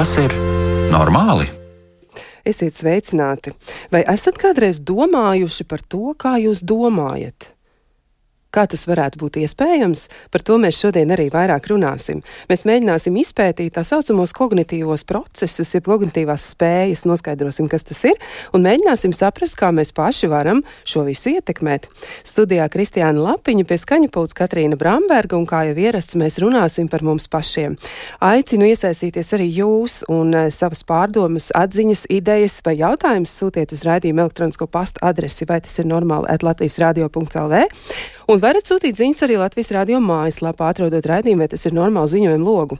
Tas ir normāli? Esiet sveicināti! Vai esat kādreiz domājuši par to, kā jūs domājat? Kā tas varētu būt iespējams, par to mēs šodien arī vairāk runāsim. Mēs mēģināsim izpētīt tā saucamos kognitīvos procesus, jeb kognitīvās spējas, noskaidrosim, kas tas ir, un mēģināsim saprast, kā mēs paši varam šo visu ietekmēt. Studijā Kristiāna Lapiņa pie skaņa pūles Katrīna Bramberga, un kā jau ierasts, mēs runāsim par mums pašiem. Aicinu iesaistīties arī jūs un uh, savas pārdomas, atziņas, idejas vai jautājumus sūtiet uz raidījumu elektronisko pastu adresi, vai tas ir normāli at Latvijas radio.lv. Un varat sūtīt ziņas arī Latvijas radio mājaslapā, atrodot raidījumu, vai tas ir normāli ziņojumu logu.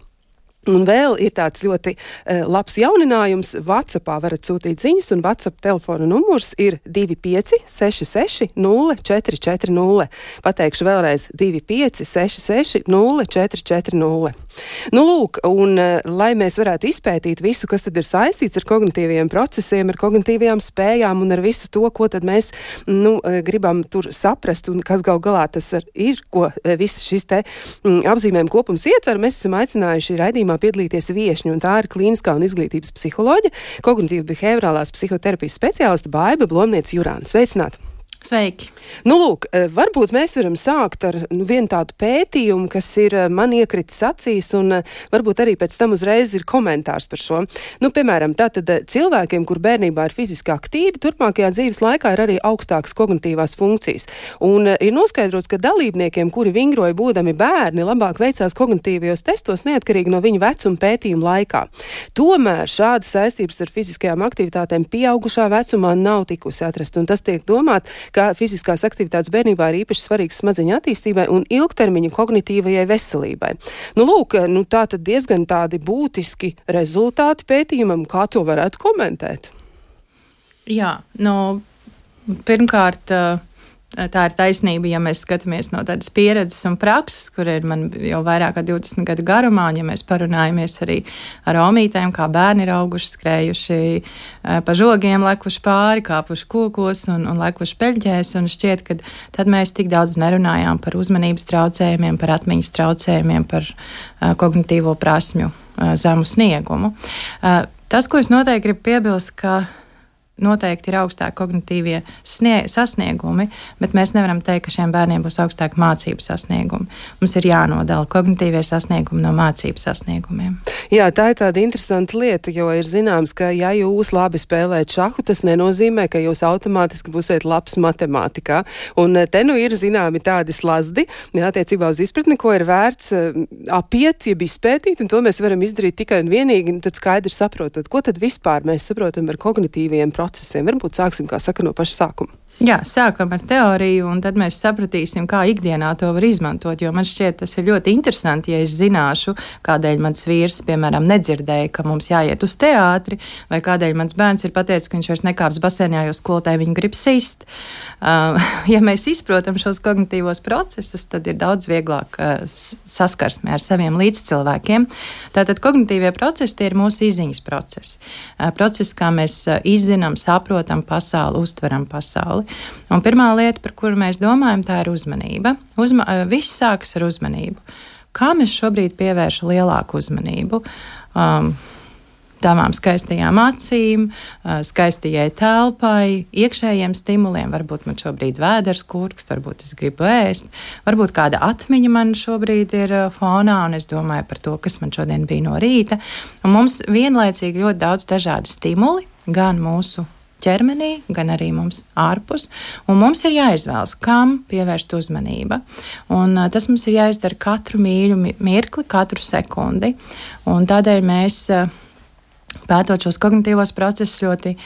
Un vēl ir tāds ļoti uh, labs jauninājums. WhatsAppā varat sūtīt ziņas, un WhatsApp telefona numurs ir 2566, 0440. Pateikšu vēlreiz 2566, 0440. Nu, lūk, un uh, lai mēs varētu izpētīt visu, kas tad ir saistīts ar kognitīviem procesiem, ar kognitīvajām spējām un ar visu to, ko tad mēs nu, uh, gribam tur saprast, un kas gal galā tas ir, ko uh, viss šis te mm, apzīmējuma kopums ietver, mēs esam aicinājuši raidījumā raidījumā piedalīties viešņi, un tā ir klīniskā un izglītības psiholoģija, kognitīva behaviorālās psihoterapijas speciāliste Baiba Blomniec Jurāna. Sveicināti! Sveiki! Nu, lūk, eh, varbūt mēs varam sākt ar nu, vienu tādu pētījumu, kas ir eh, man iekritis acīs, un eh, varbūt arī pēc tam uzreiz ir komentārs par šo. Nu, piemēram, tātad cilvēkiem, kur bērnībā ir fiziski aktīvi, turpmākajā dzīves laikā ir arī augstākas kognitīvās funkcijas. Un ir noskaidrots, ka dalībniekiem, kuri vingroja būdami bērni, labāk veicās kognitīvajos testos neatkarīgi no viņu vecuma pētījuma laikā. Tomēr šādas saistības ar fiziskajām aktivitātēm pieaugušā vecumā nav tikusi atrasta, un tas tiek domāt, ka fiziskās aktivitātes bērnībā ir īpaši svarīgas smadzeņu attīstībai un ilgtermiņa kognitīvajai veselībai. Nu, lūk, nu, tā tad diezgan tādi būtiski rezultāti pētījumam, kā to varētu komentēt. Jā, nu, pirmkārt. Uh Tā ir taisnība, ja mēs skatāmies no tādas pieredzes un prakses, kur ir man jau vairāk kā 20 gadu garumā, un ja mēs parunājamies arī ar omītēm, kā bērni ir auguši, skrējuši pa žogiem, lekuši pāri, kāpuši kokos un, un lekuši peļķēs, un šķiet, ka tad mēs tik daudz nerunājām par uzmanības traucējumiem, par atmiņas traucējumiem, par uh, kognitīvo prasmju zemu sniegumu. Tas, ko es noteikti gribu piebilst, ka noteikti ir augstāki kognitīvie snie, sasniegumi, bet mēs nevaram teikt, ka šiem bērniem būs augstāki mācību sasniegumi. Mums ir jānodala kognitīvie sasniegumi no mācību sasniegumiem. Jā, tā ir tāda interesanta lieta, jo ir zināms, ka ja jūs labi spēlējat šahu, tas nenozīmē, ka jūs automātiski būsiet labs matemātikā. Un eh, te nu ir zināmi tādi slazdi, jā, attiecībā uz izpratni, ko ir vērts uh, apiet, ja bija spētīt, un to mēs varam izdarīt tikai un vienīgi, un tad skaidri saprotot, ko tad vispār mēs saprotam ar kognitīviem procesiem procesiem. Varbūt sāksim, kā saka, no paša sākuma. Jā, sākam ar teoriju, un tad mēs sapratīsim, kā ikdienā to var izmantot. Jo man šķiet, tas ir ļoti interesanti, ja es zināšu, kādēļ mans vīrs, piemēram, nedzirdēja, ka mums jāiet uz teātri, vai kādēļ mans bērns ir pateicis, ka viņš vairs nekāps basēnā, jo skolotāji viņu grib sist. Uh, ja mēs izprotam šos kognitīvos procesus, tad ir daudz vieglāk uh, saskarsmē ar saviem līdzcilvēkiem. Tātad kognitīvie procesi ir mūsu izziņas procesi. Uh, procesi, kā mēs izzinām, saprotam pasauli, uztveram pasauli. Un pirmā lieta, par kuru mēs domājam, tā ir uzmanība. Uzma eh, viss sākas ar uzmanību. Kā mēs šobrīd pievēršam lielāku uzmanību? Um, tavām skaistajām acīm, eh, skaistajai telpai, iekšējiem stimuliem. Varbūt man šobrīd vēders kurks, varbūt es gribu ēst, varbūt kāda atmiņa man šobrīd ir eh, fonā, un es domāju par to, kas man šodien bija no rīta. Un mums vienlaicīgi ļoti daudz dažādu stimuli, gan mūsu ķermenī, gan arī mums ārpus. Mums ir jāizvēlas, kam pievērst uzmanību. Tas mums ir jāizdara katru mīļu mirkli, katru sekundi. Un tādēļ mēs. Pētot šos kognitīvos procesus, ļoti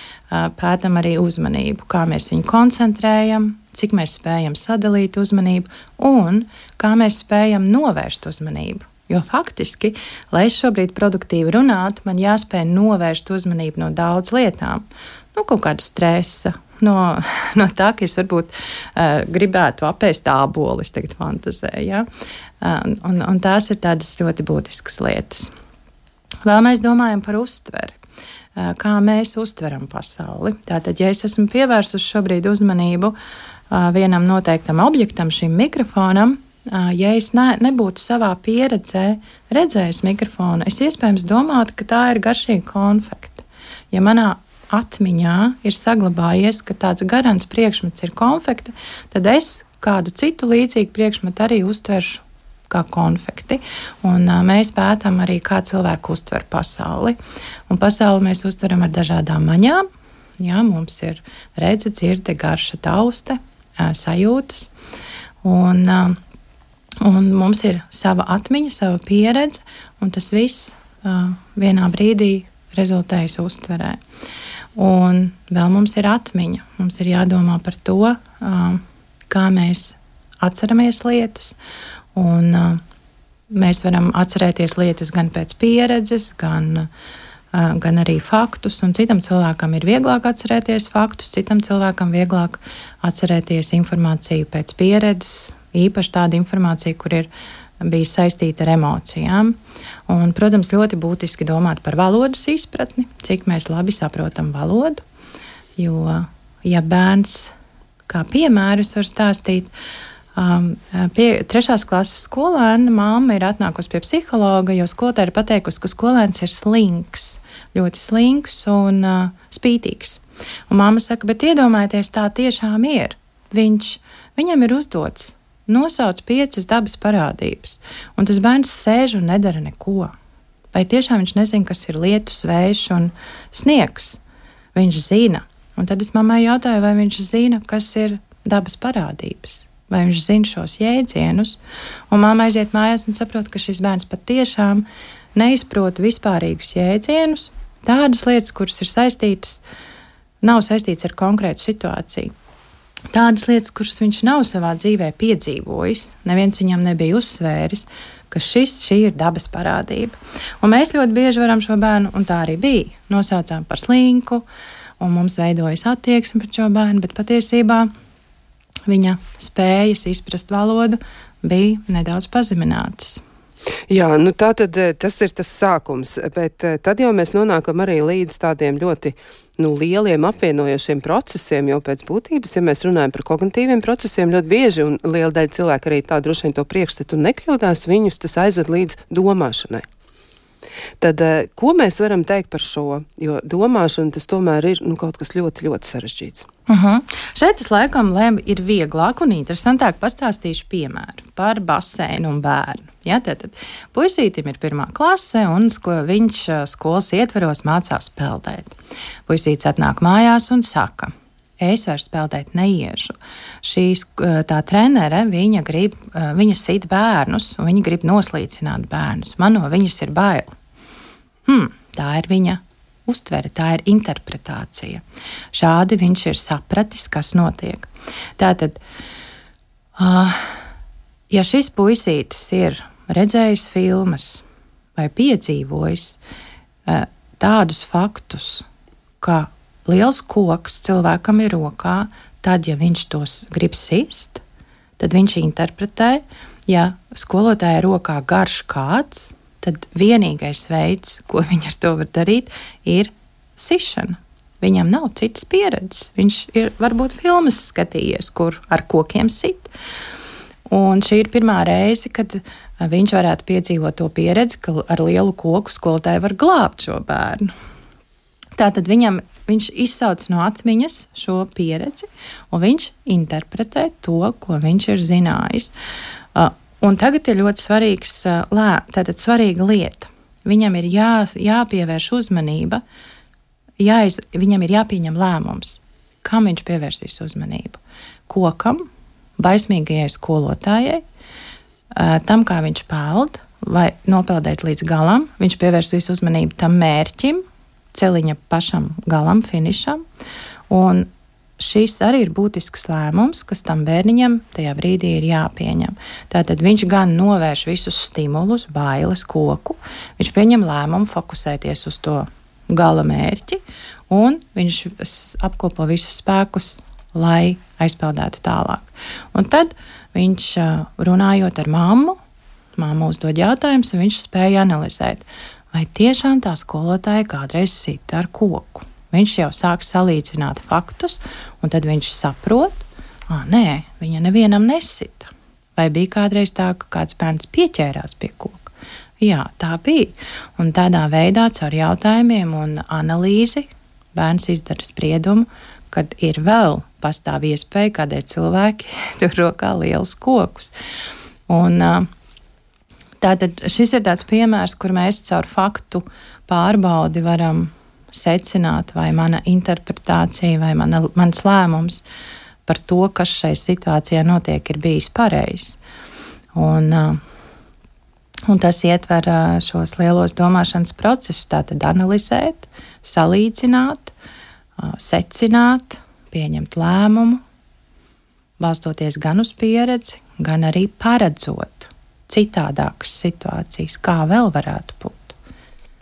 pētām arī uzmanību, kā mēs viņu koncentrējam, cik mēs spējam sadalīt uzmanību un kā mēs spējam novērst uzmanību. Jo faktiski, lai es šobrīd produktīvi runātu, man jāspēj novērst uzmanību no daudz lietām nu, kaut kāda stresa. No, no tā, ka es varbūt uh, gribētu apēst ābolus, tagad fantāzēju. Ja? Uh, un, un tās ir tādas ļoti būtiskas lietas. Vēl mēs domājam par uztveri. Uh, kā mēs uztveram pasauli. Tātad, ja es esmu pievērsus šobrīd uzmanību vienam noteiktam objektam, šim mikrofonam, ja es ne, nebūtu savā pieredzē redzējis mikrofonu, es iespējams domātu, ka tā ir garšīga konfekta. Ja manā atmiņā ir saglabājies, ka tāds garants priekšmets ir konfekta, tad es kādu citu līdzīgu priekšmetu arī uztveršu kā konfekti. Un, uh, mēs pētām arī, kā cilvēki uztver pasauli. Un pasauli mēs uztveram ar dažādām maņām. Jā, mums ir redzes, dzirde, garša, tauste, uh, sajūtas. Un, uh, Un mums ir sava atmiņa, sava pieredze, un tas viss uh, vienā brīdī rezultējas uztverē. Un vēl mums ir atmiņa. Mums ir jādomā par to, kā mēs atceramies lietas. Un, mēs varam atcerēties lietas gan pēc pieredzes, gan, gan arī faktus. Citam cilvēkam ir vieglāk atcerēties faktus, citam cilvēkam vieglāk atcerēties informāciju pēc pieredzes īpaši tāda informācija, kur ir bijis saistīta ar emocijām. Un, protams, ļoti būtiski domāt par valodas izpratni, cik mēs labi saprotam valodu. Jo, ja bērns, kā piemērus, var stāstīt, um, pie trešās klases skolēna māma ir atnākusi pie psihologa, jo skolotāja ir pateikusi, ka skolēns ir slinks, ļoti slinks un uh, spītīgs. Un māma saka, bet iedomājieties, tā tiešām ir. Viņš, viņam ir uzdots nosauc piecas dabas parādības, un tas bērns sēž un nedara neko. Vai tiešām viņš nezina, kas ir lietus, vējš un sniegs? Viņš zina. Un tad es mammai jautāju, vai viņš zina, kas ir dabas parādības, vai viņš zina šos jēdzienus. Un mamma aiziet mājās un saprot, ka šis bērns patiešām neizprot vispārīgus jēdzienus, tādas lietas, kuras ir saistītas, nav saistītas ar konkrētu situāciju tādas lietas, kuras viņš nav savā dzīvē piedzīvojis, neviens viņam nebija uzsvēris, ka šis, šī ir dabas parādība. Un mēs ļoti bieži varam šo bērnu, un tā arī bija, nosaucām par slinku, un mums veidojas attieksme pret šo bērnu, bet patiesībā viņa spējas izprast valodu bija nedaudz pazeminātas. Jā, nu tā tad eh, tas ir tas sākums, bet eh, tad jau mēs nonākam arī līdz tādiem ļoti nu, lieliem apvienojošiem procesiem, jo pēc būtības, ja mēs runājam par kognitīviem procesiem, ļoti bieži un liela daļa cilvēku arī tā droši vien to priekšstatu nekļūdās, viņus tas aizved līdz domāšanai. Tad, eh, ko mēs varam teikt par šo? Jo domāšana tas tomēr ir nu, kaut kas ļoti, ļoti sarežģīts. Uh mhm. -huh. Šeit es laikam lēmu, ir vieglāk un interesantāk pastāstīšu piemēru par baseinu un bērnu. Ja, tad, tad puisītim ir pirmā klase, un sko, viņš eh, skolas ietveros mācās peldēt. Puisīts atnāk mājās un saka, es vairs peldēt neiešu. Šīs eh, tā trenere, viņa grib, viņa sit bērnus, un viņa grib noslīcināt bērnus. Man no viņas ir bail hmm, tā ir viņa uztvere, tā ir interpretācija. Šādi viņš ir sapratis, kas notiek. Tātad, uh, ja šis puisītis ir redzējis filmas vai piedzīvojis uh, tādus faktus, ka liels koks cilvēkam ir rokā, tad, ja viņš tos grib sist, tad viņš interpretē, ja skolotāja rokā garš kāds, tad vienīgais veids, ko viņi ar to var darīt, ir sišana. Viņam nav citas pieredzes. Viņš ir varbūt filmas skatījies, kur ar kokiem sit. Un šī ir pirmā reize, kad viņš varētu piedzīvot to pieredzi, ka ar lielu koku skolotāji var glābt šo bērnu. Tātad viņam, viņš izsauc no atmiņas šo pieredzi, un viņš interpretē to, ko viņš ir zinājis. Un tagad ir ļoti svarīgs, lē, tātad svarīga lieta. Viņam ir jā, jāpievērš uzmanība, jāiz, viņam ir jāpieņem lēmums, kam viņš pievērsīs uzmanību. Kokam, baismīgajai skolotājai, tam, kā viņš peld, vai nopeldēt līdz galam, viņš pievērsīs uzmanību tam mērķim, celiņa pašam galam, finišam. Un šis arī ir būtisks lēmums, kas tam bērniņam tajā brīdī ir jāpieņem. Tātad viņš gan novērš visus stimulus, bailes, koku, viņš pieņem lēmumu fokusēties uz to gala mērķi, un viņš apkopo visus spēkus, lai aizpildētu tālāk. Un tad viņš runājot ar mammu, mamma uzdod jautājumus, un viņš spēja analizēt, vai tiešām tā skolotāja kādreiz sita ar koku. Viņš jau sāk salīdzināt faktus, un tad viņš saprot, ka nē, viņa nevienam nesita. Vai bija kādreiz tā, ka kāds bērns pieķērās pie koka? Jā, tā bija. Un tādā veidā, caur jautājumiem un analīzi, bērns izdara spriedumu, kad ir vēl pastāv iespēja, kādēļ cilvēki tur rokā lielus kokus. Un, tātad šis ir tāds piemērs, kur mēs caur faktu pārbaudi varam secināt, vai mana interpretācija vai mana, mans lēmums par to, kas šai situācijā notiek, ir bijis pareizs. Un, un tas ietver šos lielos domāšanas procesus, tātad analizēt, salīdzināt, secināt, pieņemt lēmumu, balstoties gan uz pieredzi, gan arī paredzot citādākas situācijas, kā vēl varētu būt.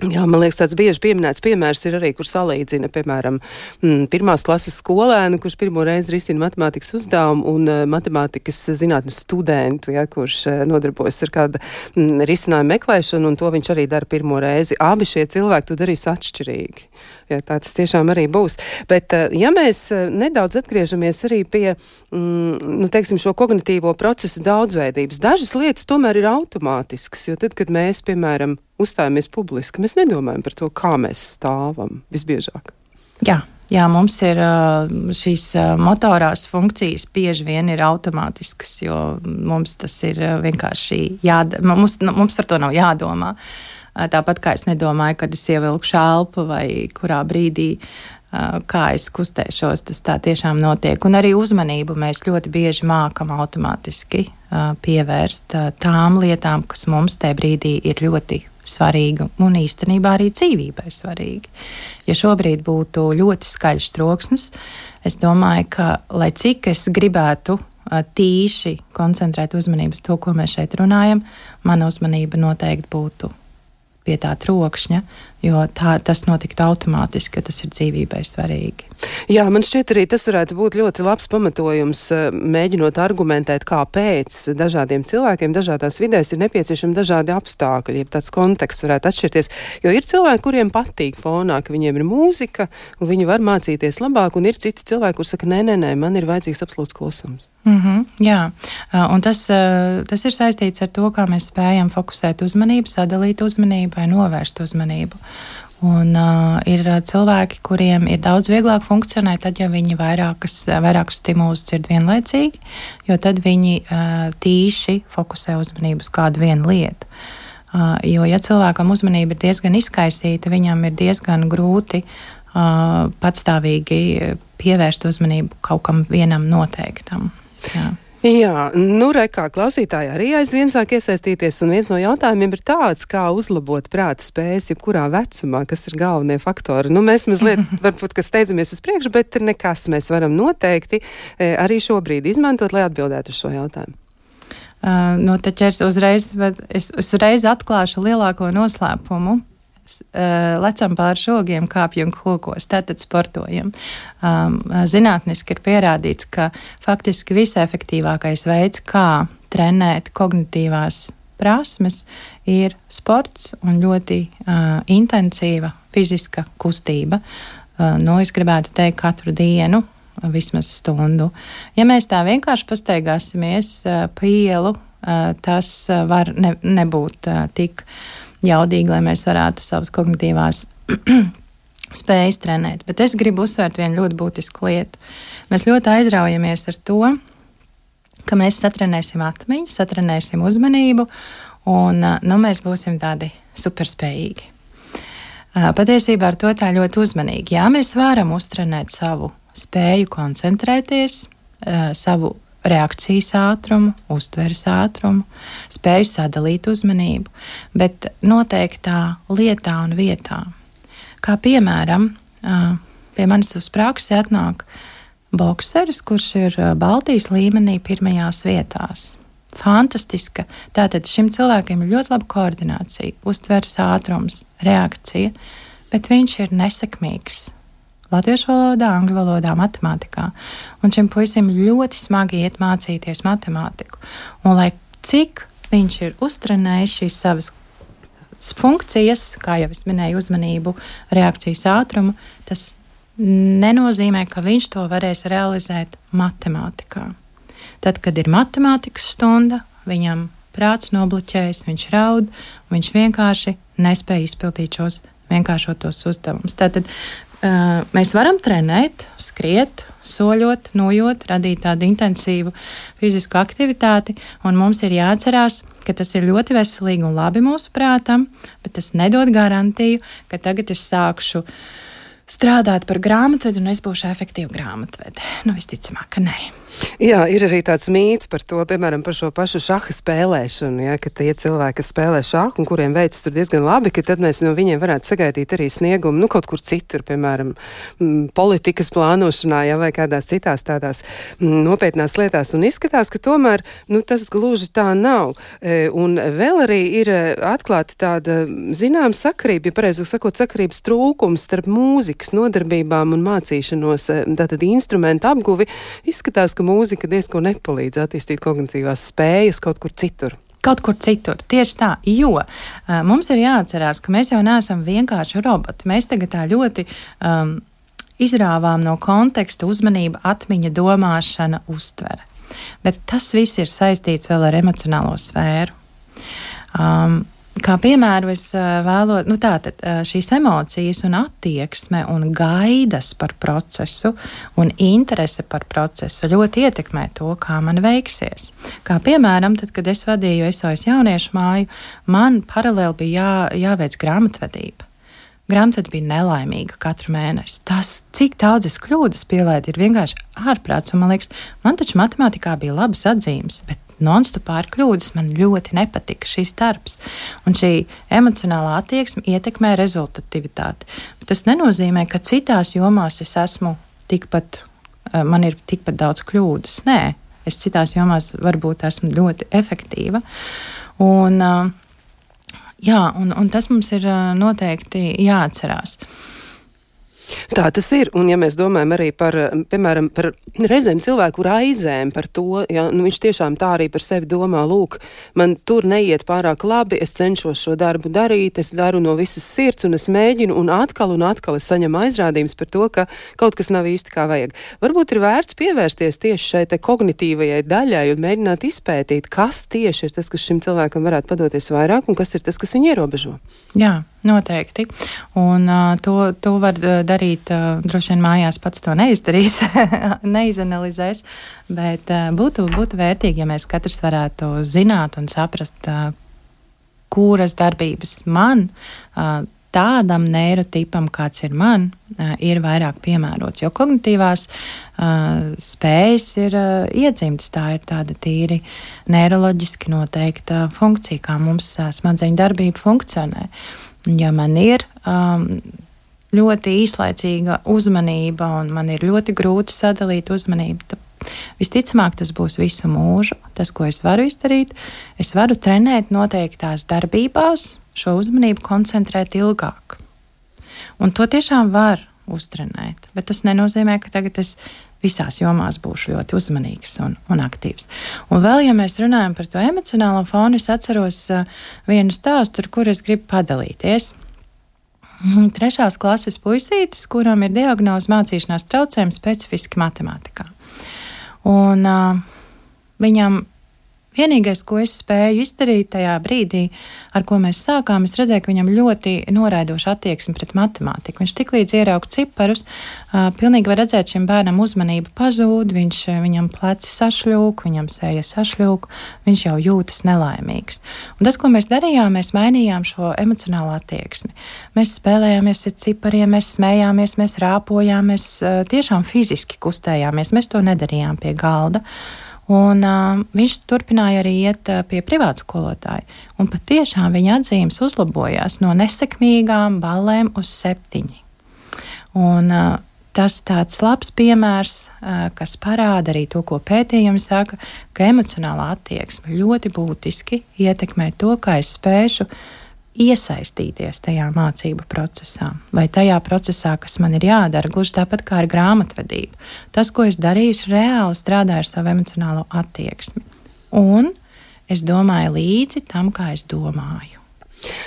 Jā, man liekas, tāds bieži pieminēts piemērs ir arī, kur salīdzina, piemēram, mm, pirmās klases skolēnu, kurš pirmo reizi risina matemātikas uzdevumu, un uh, matemātikas zinātnes studentu, ja, kurš uh, nodarbojas ar kādu mm, risinājumu meklēšanu, un to viņš arī dara pirmo reizi. Abi šie cilvēki to darīs atšķirīgi. Ja, tā tas tiešām arī būs. Bet, uh, ja mēs nedaudz atgriežamies arī pie, mm, nu, teiksim, šo kognitīvo procesu daudzveidības, dažas lietas tomēr ir automātiskas, jo tad, kad mēs, piemēram, uzstājamies publiski, mēs nedomājam par to, kā mēs stāvam visbiežāk. Jā. Jā, mums ir šīs motorās funkcijas bieži vien ir automātiskas, jo mums tas ir vienkārši jādara. Mums, mums par to nav jādomā. Tāpat kā es nedomāju, kad es ievilku šāpu vai kurā brīdī kā es kustēšos, tas tā tiešām notiek. Un arī uzmanību mēs ļoti bieži mākam automātiski pievērst tām lietām, kas mums tajā brīdī ir ļoti svarīga un īstenībā arī dzīvībai svarīga. Ja šobrīd būtu ļoti skaļš troksnis, es domāju, ka lai cik es gribētu tīši koncentrēt uzmanību uz to, ko mēs šeit runājam, mana uzmanība noteikti būtu pie tā trokšņa, jo tā, tas notiktu automātiski, ka tas ir dzīvībai svarīgi. Jā, man šķiet arī tas varētu būt ļoti labs pamatojums, eh, mēģinot argumentēt, kāpēc dažādiem cilvēkiem dažādās vidēs ir nepieciešami dažādi apstākļi, ja tāds konteksts varētu atšķirties. Jo ir cilvēki, kuriem patīk fonā, ka viņiem ir mūzika, un viņi var mācīties labāk, un ir citi cilvēki, kur saka, nē, nē, nē, man ir vajadzīgs absolūts klusums. Mm -hmm, jā, un tas, tas ir saistīts ar to, kā mēs spējam fokusēt uzmanību, sadalīt uzmanību vai novērst uzmanību. Un, uh, ir cilvēki, kuriem ir daudz vieglāk funkcionēt, tad, ja viņi vairākas, vairākus stimulus dzird vienlaicīgi, jo tad viņi uh, tīši fokusē uzmanību uz kādu vienu lietu. Uh, jo, ja cilvēkam uzmanība ir diezgan izkaisīta, viņam ir diezgan grūti uh, patstāvīgi pievērst uzmanību kaut kam vienam noteiktam. Jā. Jā, nu, rekā klausītāji arī aizvien sāk iesaistīties, un viens no jautājumiem ir tāds, kā uzlabot prāta spējas, jebkurā vecumā, kas ir galvenie faktori. Nu, mēs mazliet, varbūt, ka steidzamies uz priekšu, bet nekas mēs varam noteikti e, arī šobrīd izmantot, lai atbildētu uz šo jautājumu. Uh, nu, te ķers uzreiz, bet es uzreiz atklāšu lielāko noslēpumu lecam pāri žogiem, kāpjam kokos, tātad sportojam. Um, zinātniski ir pierādīts, ka faktiski visefektīvākais veids, kā trenēt kognitīvās prasmes, ir sports un ļoti uh, intensīva fiziska kustība. Uh, nu, es gribētu teikt, katru dienu vismaz stundu. Ja mēs tā vienkārši pastaigāsimies uh, pa ielu, uh, tas uh, var ne, nebūt uh, tik jaudīgi, lai mēs varētu savas kognitīvās spējas trenēt. Bet es gribu uzsvērt vienu ļoti būtisku lietu. Mēs ļoti aizraujamies ar to, ka mēs satrenēsim atmiņu, satrenēsim uzmanību, un nu, mēs būsim tādi superspējīgi. Patiesībā ar to tā ļoti uzmanīgi. Jā, mēs varam uztrenēt savu spēju koncentrēties, savu reakcijas ātrumu, uztveres ātrumu, spēju sadalīt uzmanību, bet noteiktā lietā un vietā. Kā piemēram, pie manis uz praksi atnāk bokseris, kurš ir Baltijas līmenī pirmajās vietās. Fantastiska. Tātad šim cilvēkam ir ļoti laba koordinācija, uztveres ātrums, reakcija, bet viņš ir nesekmīgs latviešu valodā, angļu valodā, matemātikā. Un šim puisim ļoti smagi iet mācīties matemātiku. Un lai cik viņš ir uztrenējis šīs savas funkcijas, kā jau es minēju, uzmanību, reakcijas ātrumu, tas nenozīmē, ka viņš to varēs realizēt matemātikā. Tad, kad ir matemātikas stunda, viņam prāts nobloķējas, viņš raud, viņš vienkārši nespēja izpildīt šos vienkāršotos uzdevumus. Tātad mēs varam trenēt, skriet, soļot, nojot, radīt tādu intensīvu fizisku aktivitāti, un mums ir jāatcerās, ka tas ir ļoti veselīgi un labi mūsu prātam, bet tas nedod garantiju, ka tagad es sākšu strādāt par grāmatvedi un es būšu efektīva grāmatvede. Nu, visticamāk, ka nē. Jā, ir arī tāds mīts par to, piemēram, par šo pašu šaha spēlēšanu. Ja, ka tie cilvēki, kas spēlē šāhu un kuriem veicas tur diezgan labi, ka tad mēs no viņiem varētu sagaidīt arī sniegumu, nu, kaut kur citur, piemēram, politikas plānošanā, ja, vai kādās citās tādās nopietnās lietās. Un izskatās, ka tomēr, nu, tas gluži tā nav. E, un vēl arī ir e, atklāta tāda, zinām, sakarība, ja pareizāk sakot, sakarības trūkums starp mūzikas nodarbībām un mācīšanos, e, tātad instrumentu apguvi. Izskatās, ka mūzika diezko nepalīdz attīstīt kognitīvās spējas kaut kur citur. Kaut kur citur. Tieši tā, jo uh, mums ir jāatcerās, ka mēs jau neesam vienkārši roboti. Mēs tagad tā ļoti um, izrāvām no konteksta uzmanību, atmiņa, domāšana, uztvere. Bet tas viss ir saistīts vēl ar emocionālo sfēru. Um, Kā piemēru es vēlos, nu tātad šīs emocijas un attieksme un gaidas par procesu un interese par procesu ļoti ietekmē to, kā man veiksies. Kā piemēram, tad, kad es vadīju SOS jauniešu māju, man paralēli bija jā, jāveic grāmatvedība. Grāmatvedība bija nelaimīga katru mēnesi. Tas, cik daudzas kļūdas pielaidu, ir vienkārši ārprāts. Man liekas, man taču matemātikā bija labas atzīmes, bet nonstopā ir kļūdas. Man ļoti nepatika šīs darbs. Un šī emocionālā attieksme ietekmē rezultatīvitāti. Tas nenozīmē, ka citās jomās es esmu tikpat, eh, man ir tikpat daudz kļūdas. Nē, es citās jomās varbūt esmu ļoti efektīva. Un, eh, jā, un, un tas mums ir eh, noteikti jāatcerās. Tā tas ir. Un, ja mēs domājam arī par, piemēram, par reizēm cilvēku raizēm par to, ja nu, viņš tiešām tā arī par sevi domā, lūk, man tur neiet pārāk labi, es cenšos šo darbu darīt, es daru no visas sirds un es mēģinu, un atkal un atkal es saņemu aizrādījumus par to, ka kaut kas nav īsti kā vajag. Varbūt ir vērts pievērsties tieši šai kognitīvajai daļai un mēģināt izpētīt, kas tieši ir tas, kas šim cilvēkam varētu padoties vairāk, un kas ir tas, kas viņu ierobežo. Jā. Noteikti. Un uh, to, to var darīt. Uh, droši vien mājās pats to neizdarīs, neizanalizēs. Bet uh, būtu, būtu vērtīgi, ja mēs katrs varētu zināt un saprast, uh, kuras darbības man. Uh, tādam neirotipam, kāds ir man, ir vairāk piemērots. Jo kognitīvās uh, spējas ir uh, iedzimtas. Tā ir tāda tīri neiroloģiski noteikta funkcija, kā mums uh, smadzeņu darbība funkcionē. Uh, ja man ir um, ļoti īslaicīga uzmanība un man ir ļoti grūti sadalīt uzmanību, tad visticamāk tas būs visu mūžu. Tas, ko es varu izdarīt, es varu trenēt noteiktās darbībās, šo uzmanību koncentrēt ilgāk. Un to tiešām var uztrenēt, bet tas nenozīmē, ka tagad es visās jomās būšu ļoti uzmanīgs un, un aktīvs. Un vēl, ja mēs runājam par to emocionālo fonu, es atceros uh, vienu stāstu, ar kuru es gribu padalīties. Mhm, trešās klases puisītis, kuram ir diagnoze mācīšanās traucējumi specifiski matemātikā. Un, uh, viņam Vienīgais, ko es spēju izdarīt tajā brīdī, ar ko mēs sākām, es redzēju, ka viņam ļoti noraidoša attieksme pret matemātiku. Viņš tik līdz ierauga ciparus, uh, pilnīgi var redzēt, šim bērnam uzmanība pazūd, viņš, viņam pleci sašļūk, viņam sēja sašļūk, viņš jau jūtas nelaimīgs. Un tas, ko mēs darījām, mēs mainījām šo emocionālo attieksmi. Mēs spēlējāmies ar cipariem, mēs smējāmies, mēs rāpojām, mēs uh, tiešām fiziski kustējāmies, mēs to nedarījām pie galda. Un, uh, viņš turpināja arī iet uh, pie privāta skolotāja. Un patiešām viņa atzīmes uzlabojās no nesekmīgām balēm uz septiņi. Un, uh, tas tāds labs piemērs, uh, kas parāda arī to, ko pētījumi saka, ka emocionālā attieksme ļoti būtiski ietekmē to, kā es spēšu uh, iesaistīties tajā mācību procesā, vai tajā procesā, kas man ir jādara, gluži tāpat kā ar grāmatvedību. Tas, ko es darīju, es reāli strādāju ar savu emocionālo attieksmi. Un es domāju līdzi tam, kā es domāju.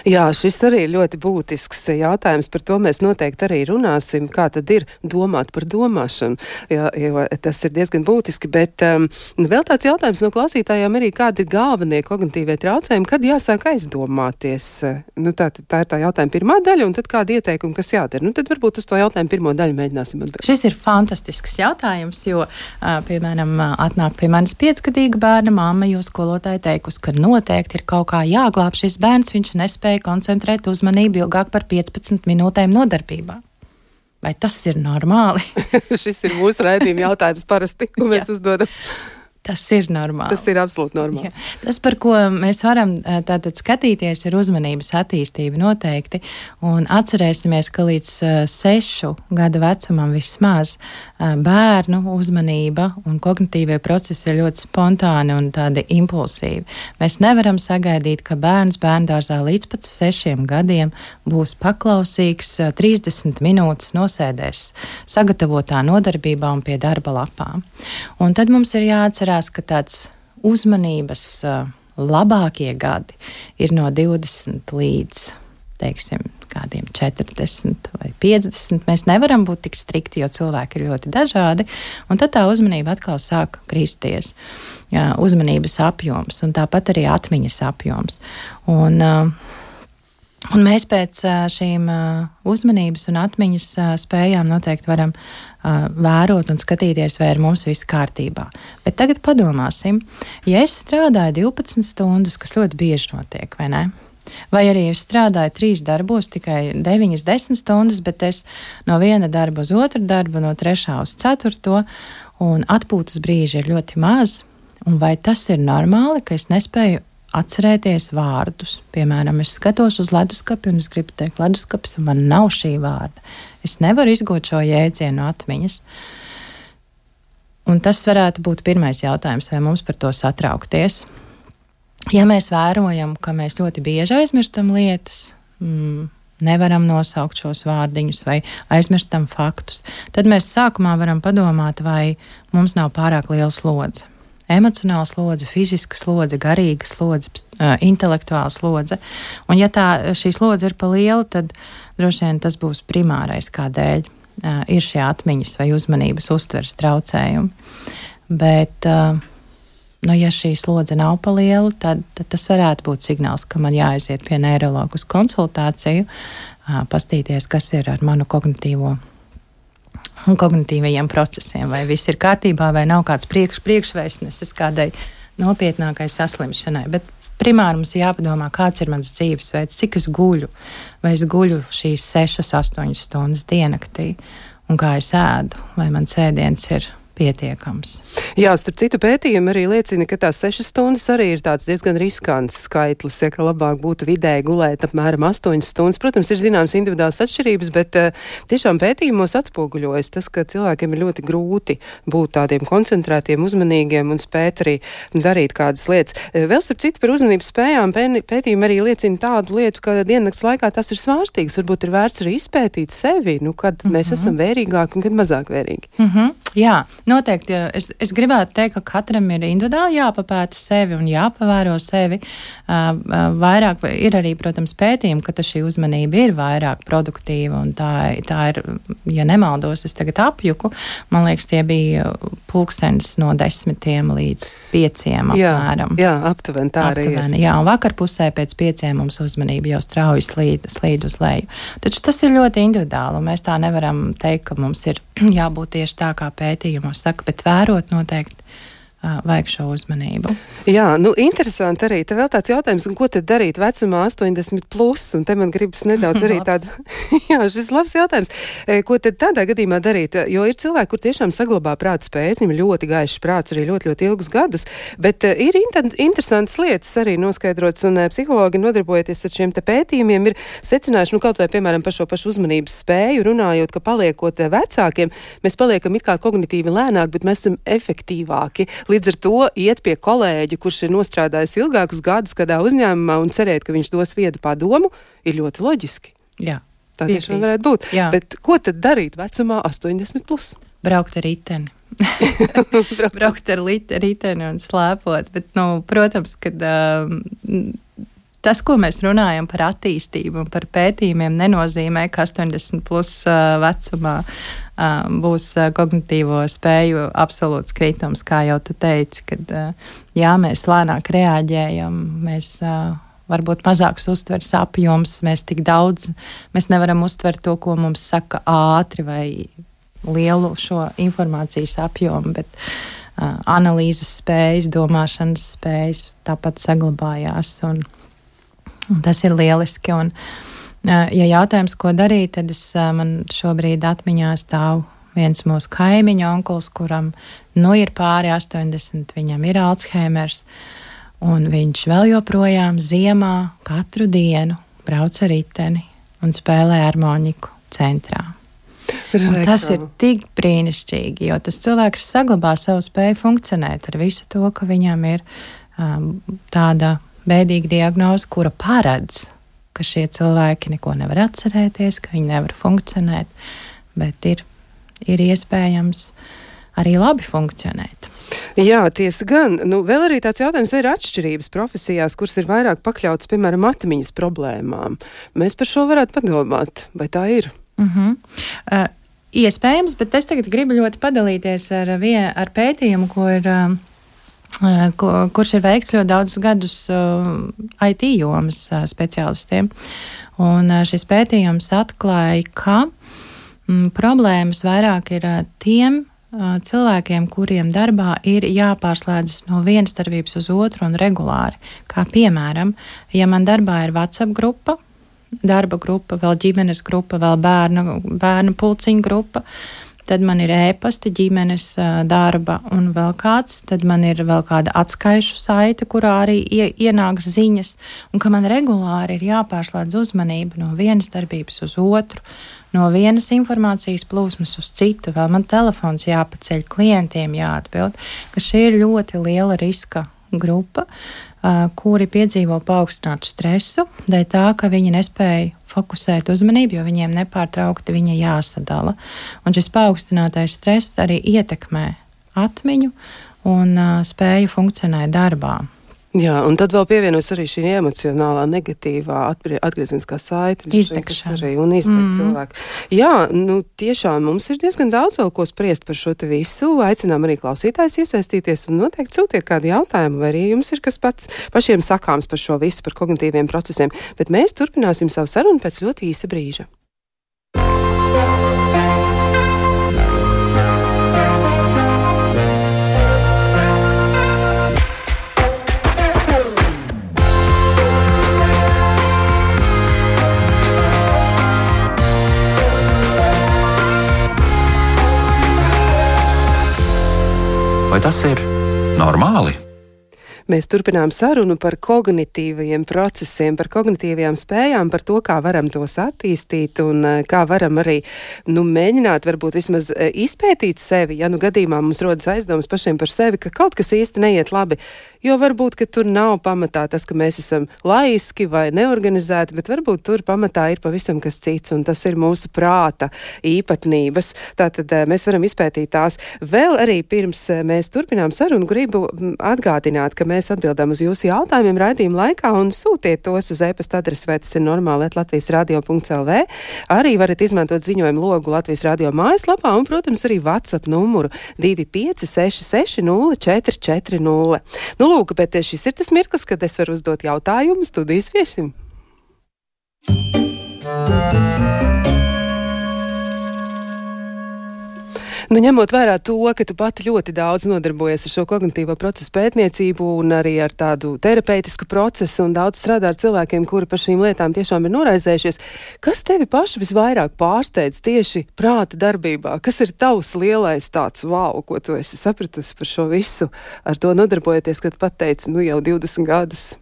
Jā, šis arī ir ļoti būtisks jautājums. Par to mēs noteikti arī runāsim. Kā tad ir domāt par domāšanu? Jā, jo tas ir diezgan būtiski. Bet um, vēl tāds jautājums no klausītājiem arī, kādi ir galvenie kognitīvie traucējumi, kad jāsāk aizdomāties? Nu, tā, tā ir tā jautājuma pirmā daļa, un tad kādi ieteikumi, kas jādara? Nu, tad varbūt uz to jautājumu pirmo daļu mēģināsim atbildēt. Šis ir fantastisks jautājums, jo, piemēram, atnāk pie manis piecgadīga bērna mamma, jo skolotāja teikusi, ka noteikti ir kaut kā jāglāb šis bērns, viņš nespēja koncentrēt uzmanību ilgāk par 15 minūtēm nodarbībā. Vai tas ir normāli? Šis ir mūsu raidījuma jautājums parasti, ko mēs uzdodam. Tas ir normāli. Tas ir absolūti normāli. Jā. Tas, par ko mēs varam tātad skatīties, ir uzmanības attīstība noteikti. Un atcerēsimies, ka līdz sešu gadu vecumam vismaz bērnu uzmanība un kognitīvie procesi ir ļoti spontāni un tādi impulsīvi. Mēs nevaram sagaidīt, ka bērns bērndārzā līdz pat sešiem gadiem būs paklausīgs 30 minūtes nosēdēs sagatavotā nodarbībā un pie darba lapām. Un tad mums ir jāatcerās, izskatās, ka tāds uzmanības uh, labākie gadi ir no 20 līdz teiksim, kādiem 40 vai 50. Mēs nevaram būt tik strikti, jo cilvēki ir ļoti dažādi. Tad tā uzmanība atkal sāk kristies. Jā, uzmanības apjoms un tāpat arī atmiņas apjoms. Un, uh, Un mēs pēc šīm uzmanības un atmiņas spējām noteikti varam vērot un skatīties, vai ir mums viss kārtībā. Bet tagad padomāsim, ja es strādāju 12 stundas, kas ļoti bieži notiek, vai ne? Vai arī es strādāju trīs darbos, tikai 9, 10 stundas, bet es no viena darba uz otru darbu, no trešā uz ceturto, un atpūtas brīži ir ļoti maz. Un vai tas ir normāli, ka es nespēju atcerēties vārdus? Piemēram, es skatos uz leduskapi un es gribu teikt, leduskapis, man nav šī vārda. Es nevaru izgūt šo jēdzienu atmiņas. Un tas varētu būt pirmais jautājums, vai mums par to satraukties. Ja mēs vērojam, ka mēs ļoti bieži aizmirstam lietas, mm, nevaram nosaukt šos vārdiņus vai aizmirstam faktus, tad mēs sākumā varam padomāt, vai mums nav pārāk liela slodze. Emocionāla slodze, fiziska slodze, garīga slodze, uh, intelektuāla slodze. Un, ja tā, šī slodze ir pa liela, tad droši vien tas būs primārais, kādēļ uh, ir šie atmiņas vai uzmanības uztveres traucējumi. Bet, uh, nu, ja šī slodze nav pa liela, tad, tad tas varētu būt signāls, ka man jāaiziet pie neiroloģa uz konsultāciju, uh, pastīties, kas ir ar manu kognitīvo un kognitīvajiem procesiem, vai viss ir kārtībā, vai nav kāds priekš, priekšvēstnesis kādai nopietnākai saslimšanai. Bet primāri mums jāpadomā, kāds ir mans dzīvesveids, cik es guļu, vai es guļu šīs 6, 8 stundas diennaktī, un kā es ēdu, vai man sēdiens ir pietiekams. Jā, starp citu pētījumi arī liecina, ka tās sešas stundas arī ir tāds diezgan riskants skaitlis, ja ka labāk būtu vidēji gulēt apmēram astoņas stundas. Protams, ir zināmas individuālas atšķirības, bet uh, tiešām pētījumos atspoguļojas tas, ka cilvēkiem ir ļoti grūti būt tādiem koncentrētiem, uzmanīgiem un spēt arī darīt kādas lietas. Uh, vēl starp citu par uzmanības spējām pētījumi arī liecina tādu lietu, ka diennakts laikā tas ir svārstīgs. Varbūt ir vērts arī izpētīt sevi, nu, kad mm -hmm. mēs esam vērīgāki un kad mazāk vērīgi. Mm -hmm. Jā, noteikti. Es, es gribētu teikt, ka katram ir individuāli jāpapēta sevi un jāpavēro sevi. Vairāk ir arī, protams, pētījumi, ka šī uzmanība ir vairāk produktīva. Tā, tā ir, ja nemaldos, es tagad apjuku. Man liekas, tie bija pulkstenis no desmitiem līdz pieciem apmēram. Jā, jā aptuveni tā aptuveni, arī. Ir. Jā, un vakar pusē pēc pieciem mums uzmanība jau strauji slīd, slīd uz leju. Taču tas ir ļoti individuāli, un mēs tā nevaram teikt, ka mums ir jābūt tieši tā kā pētījumos saka, bet vērot noteikti vajag šo uzmanību. Jā, nu, interesanti arī. Te vēl tāds jautājums, ko tad darīt vecumā 80 plus, un te man gribas nedaudz arī tādu, jā, šis labs jautājums. Ko tad tādā gadījumā darīt? Jo ir cilvēki, kur tiešām saglabā prāta spējas, viņiem ļoti gaišs prāts arī ļoti, ļoti ilgus gadus, bet ir inter interesantas lietas arī noskaidrots, un psihologi nodarbojoties ar šiem te pētījumiem ir secinājuši, nu, kaut vai, piemēram, par šo pašu uzmanības spēju, runājot, ka paliekot vecākiem, mēs paliekam it kā kognitīvi lēnāk, bet mēs esam efektīvāki. Līdz ar to iet pie kolēģa, kurš ir nostrādājis ilgākus gadus kādā uzņēmumā un cerēt, ka viņš dos viedu padomu, ir ļoti loģiski. Jā. Tā tiešām varētu būt. Jā. Bet ko tad darīt vecumā 80? Plus? Braukt ar riteni. Braukt ar riteni un slēpot. Bet, nu, protams, ka um, tas, ko mēs runājam par attīstību un par pētījumiem, nenozīmē, ka 80 plus uh, vecumā uh, būs uh, kognitīvo spēju absolūts kritums, kā jau tu teici, kad uh, jā, mēs lēnāk reaģējam, mēs. Uh, varbūt mazāks uztveres apjoms, mēs tik daudz, mēs nevaram uztvert to, ko mums saka ātri vai lielu šo informācijas apjomu, bet uh, analīzes spējas, domāšanas spējas tāpat saglabājās. Un, un tas ir lieliski. Un, uh, ja jautājums, ko darīt, tad es, uh, man šobrīd atmiņā stāv viens mūsu kaimiņu onkulis, kuram nu ir pāri 80, viņam ir Alzheimers, un viņš vēl joprojām ziemā katru dienu brauc ar riteni un spēlē harmoniku centrā. Un tas ir tik brīnišķīgi, jo tas cilvēks saglabā savu spēju funkcionēt ar visu to, ka viņam ir um, tāda bēdīga diagnoze, kura paredz, ka šie cilvēki neko nevar atcerēties, ka viņi nevar funkcionēt, bet ir, ir iespējams arī labi funkcionēt. Jā, tiesa gan. Nu, vēl arī tāds jautājums, vai ir atšķirības profesijās, kuras ir vairāk pakļautas, piemēram, atmiņas problēmām. Mēs par šo varētu padomāt, vai tā ir? Uh -huh. uh, iespējams, bet es tagad gribu ļoti padalīties ar, vien, ar pētījumu, ko ir. Uh, Ko, kurš ir veikts ļoti daudzus gadus uh, IT jomas uh, speciālistiem. Un, uh, šis pētījums atklāja, ka mm, problēmas vairāk ir uh, tiem uh, cilvēkiem, kuriem darbā ir jāpārslēdzas no vienas darbības uz otru un regulāri. Kā piemēram, ja man darbā ir WhatsApp grupa, darba grupa, vēl ģimenes grupa, vēl bērnu, bērnu pulciņu grupa. Tad man ir ēpasta, ģimenes darba un vēl kāds. Tad man ir vēl kāda atskaišu saite, kurā arī ienāks ziņas. Un ka man regulāri ir jāpārslēdz uzmanība no vienas darbības uz otru, no vienas informācijas plūsmas uz citu. Vēl man telefons jāpaceļ, klientiem jāatbild, ka šī ir ļoti liela riska grupa kuri piedzīvo paaugstinātu stresu, dēļ tā, ka viņi nespēja fokusēt uzmanību, jo viņiem nepārtraukti viņa jāsadala. Un šis paaugstinātais stress arī ietekmē atmiņu un uh, spēju funkcionēt darbā. Jā, un tad vēl pievienojas arī šī emocionālā, negatīvā atgriezeniskā saite. Izdegšana. Arī, un izteikt mm cilvēku. Jā, nu tiešām mums ir diezgan daudz vēl ko spriest par šo te visu. Aicinām arī klausītājs iesaistīties un noteikti sūtiet kādu jautājumu, vai arī jums ir kas pats pašiem sakāms par šo visu, par kognitīviem procesiem. Bet mēs turpināsim savu sarunu pēc ļoti īsa brīža. Vai tas ir normāli? Mēs turpinām sarunu par kognitīvajiem procesiem, par kognitīvajām spējām, par to, kā varam tos attīstīt un eh, kā varam arī nu, mēģināt, varbūt vismaz eh, izpētīt sevi. Ja nu gadījumā mums rodas aizdomas pašiem par sevi, ka kaut kas īsti neiet labi, jo varbūt tur nav pamatā tas, ka mēs esam laiski vai neorganizēti, bet varbūt tur pamatā ir pavisam kas cits, un tas ir mūsu prāta īpatnības. Tātad eh, mēs varam izpētīt tās. Vēl arī pirms eh, mēs turpinām sarunu, gribu mm, atgādināt, ka mēs atbildam uz jūsu jautājumiem raidījuma laikā un sūtiet tos uz e-pasta adresi, vai tas ir normāli, Latvijas radio.lv. Arī varat izmantot ziņojumu logu Latvijas radio mājaslapā un, protams, arī WhatsApp numuru 256 04440. Nu, lūk, bet šis ir tas mirklis, kad es varu uzdot jautājumu studijas viesim. Nu, ņemot vērā to, ka tu pati ļoti daudz nodarbojies ar šo kognitīvo procesu pētniecību un arī ar tādu terapeitisku procesu un daudz strādā ar cilvēkiem, kuri par šīm lietām tiešām ir noraizējušies, kas tevi paši visvairāk pārsteidz tieši prāta darbībā? Kas ir tavs lielais tāds wow, ko tu esi sapratusi par šo visu, ar to nodarbojoties, kad pat teici, nu jau 20 gadus?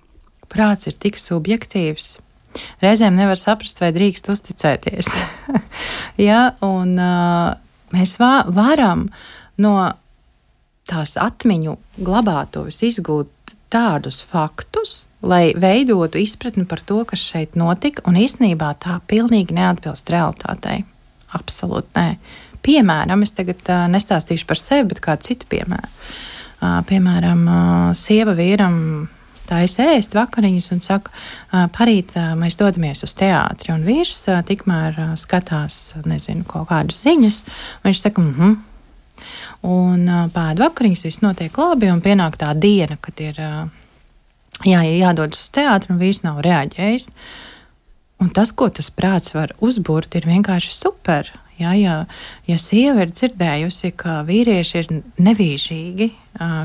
Prāts ir tik subjektīvs. Reizēm nevar saprast, vai drīkst uzticēties. Jā, un uh, Mēs vā, varam no tās atmiņu glabātos izgūt tādus faktus, lai veidotu izpratni par to, kas šeit notika, un īstenībā tā pilnīgi neatbilst realitātei. Absolūti nē. Piemēram, es tagad uh, nestāstīšu par sevi, bet kādu citu piemēru. Uh, piemēram, uh, sieva vīram taisa ēst vakariņas un saka, parīt mēs dodamies uz teātri. Un vīrs tikmēr skatās, nezinu, kaut kādas ziņas. Viņš saka, mhm. Mm un pēdu vakariņas viss notiek labi, un pienāk tā diena, kad ir jā, jādodas uz teātri, un vīrs nav reaģējis. Un tas, ko tas prāts var uzbūrt, ir vienkārši super. Ja, ja, ja sieva ir dzirdējusi, ka vīrieši ir nevīžīgi,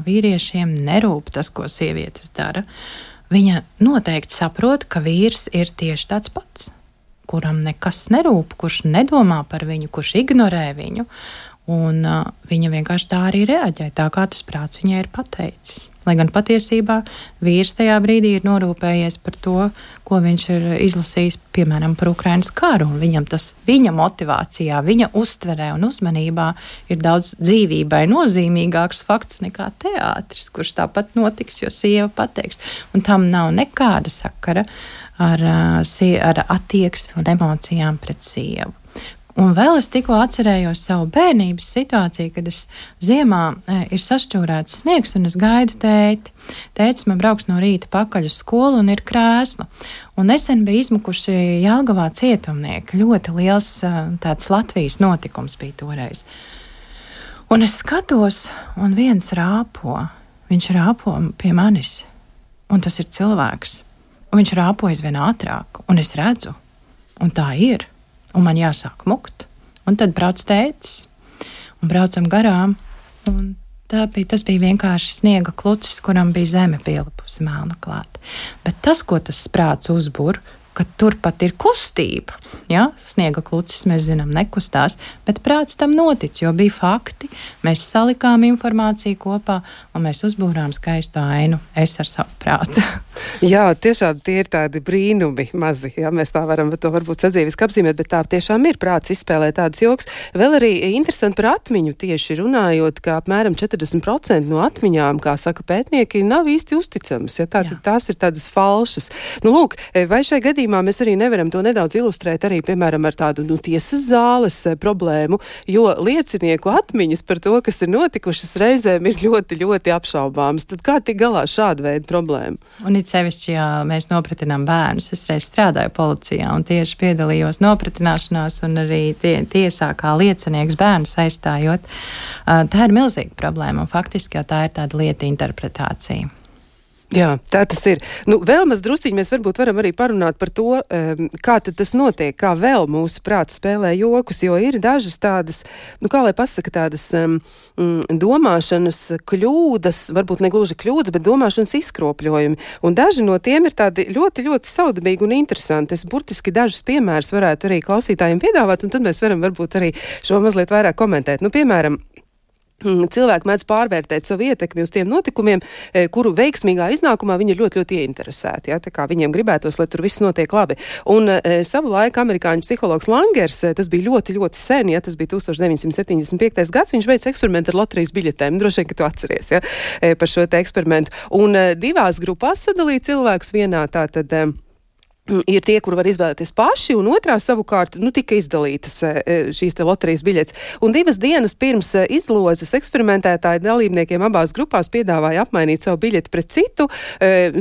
vīriešiem nerūp tas, ko sievietes dara, viņa noteikti saprot, ka vīrs ir tieši tāds pats, kuram nekas nerūp, kurš nedomā par viņu, kurš ignorē viņu. Un, uh, viņa vienkārši tā arī reaģēja, tā kā tas prāts viņai ir pateicis. Lai gan patiesībā vīrs tajā brīdī ir norūpējies par to, ko viņš ir izlasījis, piemēram, par Ukraiņas karu. Viņam tas viņa motivācijā, viņa uztverē un uzmanībā ir daudz dzīvībai nozīmīgāks fakts nekā teātris, kurš tāpat notiks, jo sieva pateiks. Un tam nav nekāda sakara ar, ar attieksmi un emocijām pret sievu. Un vēl es tikko atcerējos savu bērnības situāciju, kad es ziemā e, ir sašķūrēts sniegs un es gaidu tēti. Tētis man brauks no rīta pakaļ uz skolu un ir krēsla. Un nesen bija izmukuši Jālgavā cietumnieki. Ļoti liels e, tāds Latvijas notikums bija toreiz. Un es skatos, un viens rāpo. Viņš rāpo pie manis, un tas ir cilvēks. Un viņš rāpo aizvien ātrāk, un es redzu, un tā ir un man jāsāk mukt. Un tad brauc tētis, un braucam garām. Un bija, tas bija vienkārši sniega klucis, kuram bija zeme pielipusi melna klāta. Bet tas, ko tas sprāts uzbūr, ka turpat ir kustība. Ja? Sniega klucis mēs zinām, nekustās, bet prāts tam notic, jo bija fakti. Mēs salikām informāciju kopā un mēs uzbūrām skaistu ainu. Es ar savu prātu. Jā, tiešām tie ir tādi brīnumi mazi. Jā, mēs tā varam to varbūt sadzīviski apzīmēt, bet tā tiešām ir prāts izspēlē tādas joks. Vēl arī interesanti par atmiņu tieši runājot, ka apmēram 40% no atmiņām, kā saka pētnieki, nav īsti uzticamas. Ja? Tā, tās ir tādas falšas. Nu, lūk, vai šai gadījumā mēs arī nevaram to nedaudz ilustrēt arī, piemēram, ar tādu nu, tiesas zāles eh, problēmu, jo liecinieku atmiņas par to, kas ir notikušas reizēm, ir ļoti, ļoti apšaubāmas. Tad kā tik galā šāda veida problēma? Un it sevišķi, ja mēs nopratinām bērnus, es reiz strādāju policijā un tieši piedalījos nopratināšanās un arī tie, tiesā kā liecinieks bērnus aizstājot. Tā ir milzīga problēma un faktiski jau tā ir tāda lieta interpretācija. Jā, tā tas ir. Nu, vēl maz drusciņi mēs varbūt varam arī parunāt par to, um, kā tas notiek, kā vēl mūsu prāts spēlē jokus, jo ir dažas tādas, nu, kā lai pasaka, tādas um, domāšanas kļūdas, varbūt ne gluži kļūdas, bet domāšanas izkropļojumi. Un daži no tiem ir tādi ļoti, ļoti saudabīgi un interesanti. Es burtiski dažus piemērus varētu arī klausītājiem piedāvāt, un tad mēs varam varbūt arī šo mazliet vairāk komentēt. Nu, piemēram, cilvēki mēdz pārvērtēt savu ietekmi uz tiem notikumiem, e, kuru veiksmīgā iznākumā viņi ir ļoti, ļoti ieinteresēti. Ja? Tā kā viņiem gribētos, lai tur viss notiek labi. Un e, savu laiku amerikāņu psihologs Langers, e, tas bija ļoti, ļoti sen, ja tas bija 1975. gads, viņš veica eksperimentu ar loterijas biļetēm. Droši vien, ka tu atceries ja? E, par šo eksperimentu. Un e, divās grupās sadalīja cilvēkus vienā tātad. E, ir tie, kur var izvēlēties paši, un otrā savukārt nu, tika izdalītas e, e, šīs loterijas biļetes. Un divas dienas pirms e, izlozes eksperimentētāji dalībniekiem abās grupās piedāvāja apmainīt savu biļeti pret citu,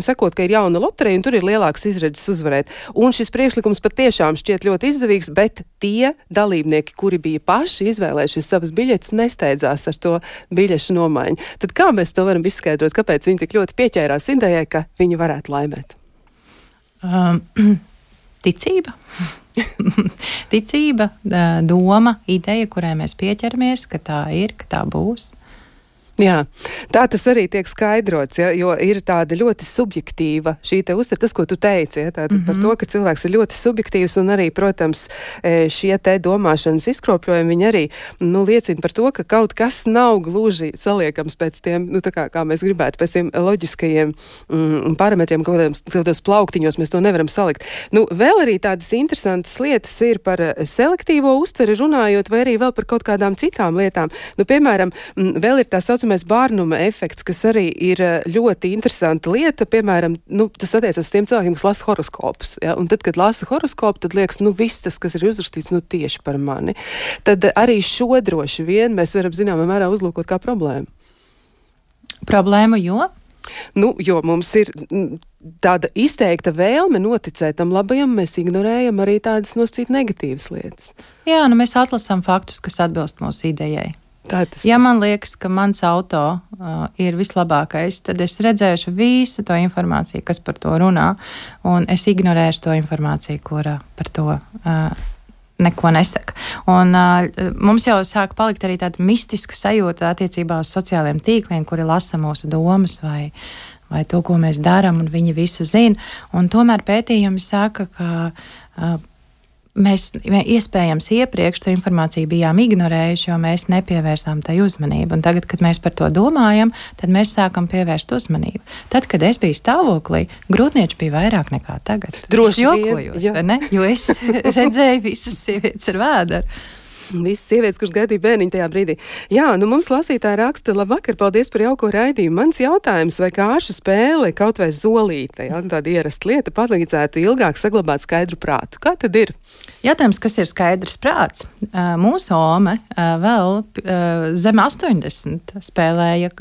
sakot, ka ir jauna loterija un tur ir lielāks izredzes uzvarēt. Un šis priekšlikums patiešām šķiet ļoti izdevīgs, bet tie dalībnieki, kuri bija paši izvēlējušies savas biļetes, nesteidzās ar to biļešu nomaiņu. Tad kā mēs to varam izskaidrot, kāpēc viņi tik ļoti pieķērās idejai, ka viņi varētu laimēt? Um, ticība. ticība, doma, ideja, kurai mēs pieķeramies, ka tā ir, ka tā būs. Jā, tā tas arī tiek skaidrots, ja, jo ir tāda ļoti subjektīva šī te uztvere, tas, ko tu teici, ja, tātad mm -hmm. par to, ka cilvēks ir ļoti subjektīvs un arī, protams, e, šie te domāšanas izkropļojumi, viņi arī, nu, liecina par to, ka kaut kas nav gluži saliekams pēc tiem, nu, tā kā, kā mēs gribētu, pēc tiem loģiskajiem mm, parametriem, kādos plauktiņos mēs to nevaram salikt. Nu, vēl arī tādas interesantas lietas ir par e, selektīvo uztveri runājot, vai arī vēl par kaut kādām citām lietām. Nu, piemēram, vēl ir tā saucamā saucamais bārnuma efekts, kas arī ir eh, ļoti interesanta lieta. Piemēram, nu, tas attiecas uz tiem cilvēkiem, kas lasa horoskopus. Ja? Un tad, kad lasa horoskopu, tad liekas, nu, viss tas, kas ir uzrakstīts, nu, tieši par mani. Tad arī šo droši vien mēs varam zināmā mērā uzlūkot kā problēmu. Problēmu, jo? Nu, jo mums ir tāda izteikta vēlme noticēt tam labajam, mēs ignorējam arī tādas nosacīt negatīvas lietas. Jā, nu mēs atlasām faktus, kas atbilst mūsu idejai. Tas... Ja man liekas, ka mans auto uh, ir vislabākais, tad es redzēšu visu to informāciju, kas par to runā, un es ignorēšu to informāciju, kura par to. Uh, neko nesaka. Un, uh, mums jau sāk palikt arī tāda mistiska sajūta attiecībā uz sociālajiem tīkliem, kuri lasa mūsu domas vai, vai to, ko mēs darām, un viņi visu zina. Un tomēr pētījumi saka, ka uh, mēs iespējams iepriekš to informāciju bijām ignorējuši, jo mēs nepievērsām tai uzmanību. Un tagad, kad mēs par to domājam, tad mēs sākam pievērst uzmanību. Tad, kad es biju stāvoklī, grūtnieču bija vairāk nekā tagad. Droši vien, ja. jo es redzēju visas sievietes ar vēdru. Visas sievietes, kuras gaidīja bērniņu tajā brīdī. Jā, nu mums lasītāji raksta, labvakar, paldies par jauko raidījumu. Mans jautājums, vai kāša spēle, kaut vai zolīte, ja, tāda ierasta lieta, palīdzētu ilgāk saglabāt skaidru prātu? Kā tad ir? Jautājums, kas ir skaidrs prāts? Mūsu ome vēl zem 80 spēlēja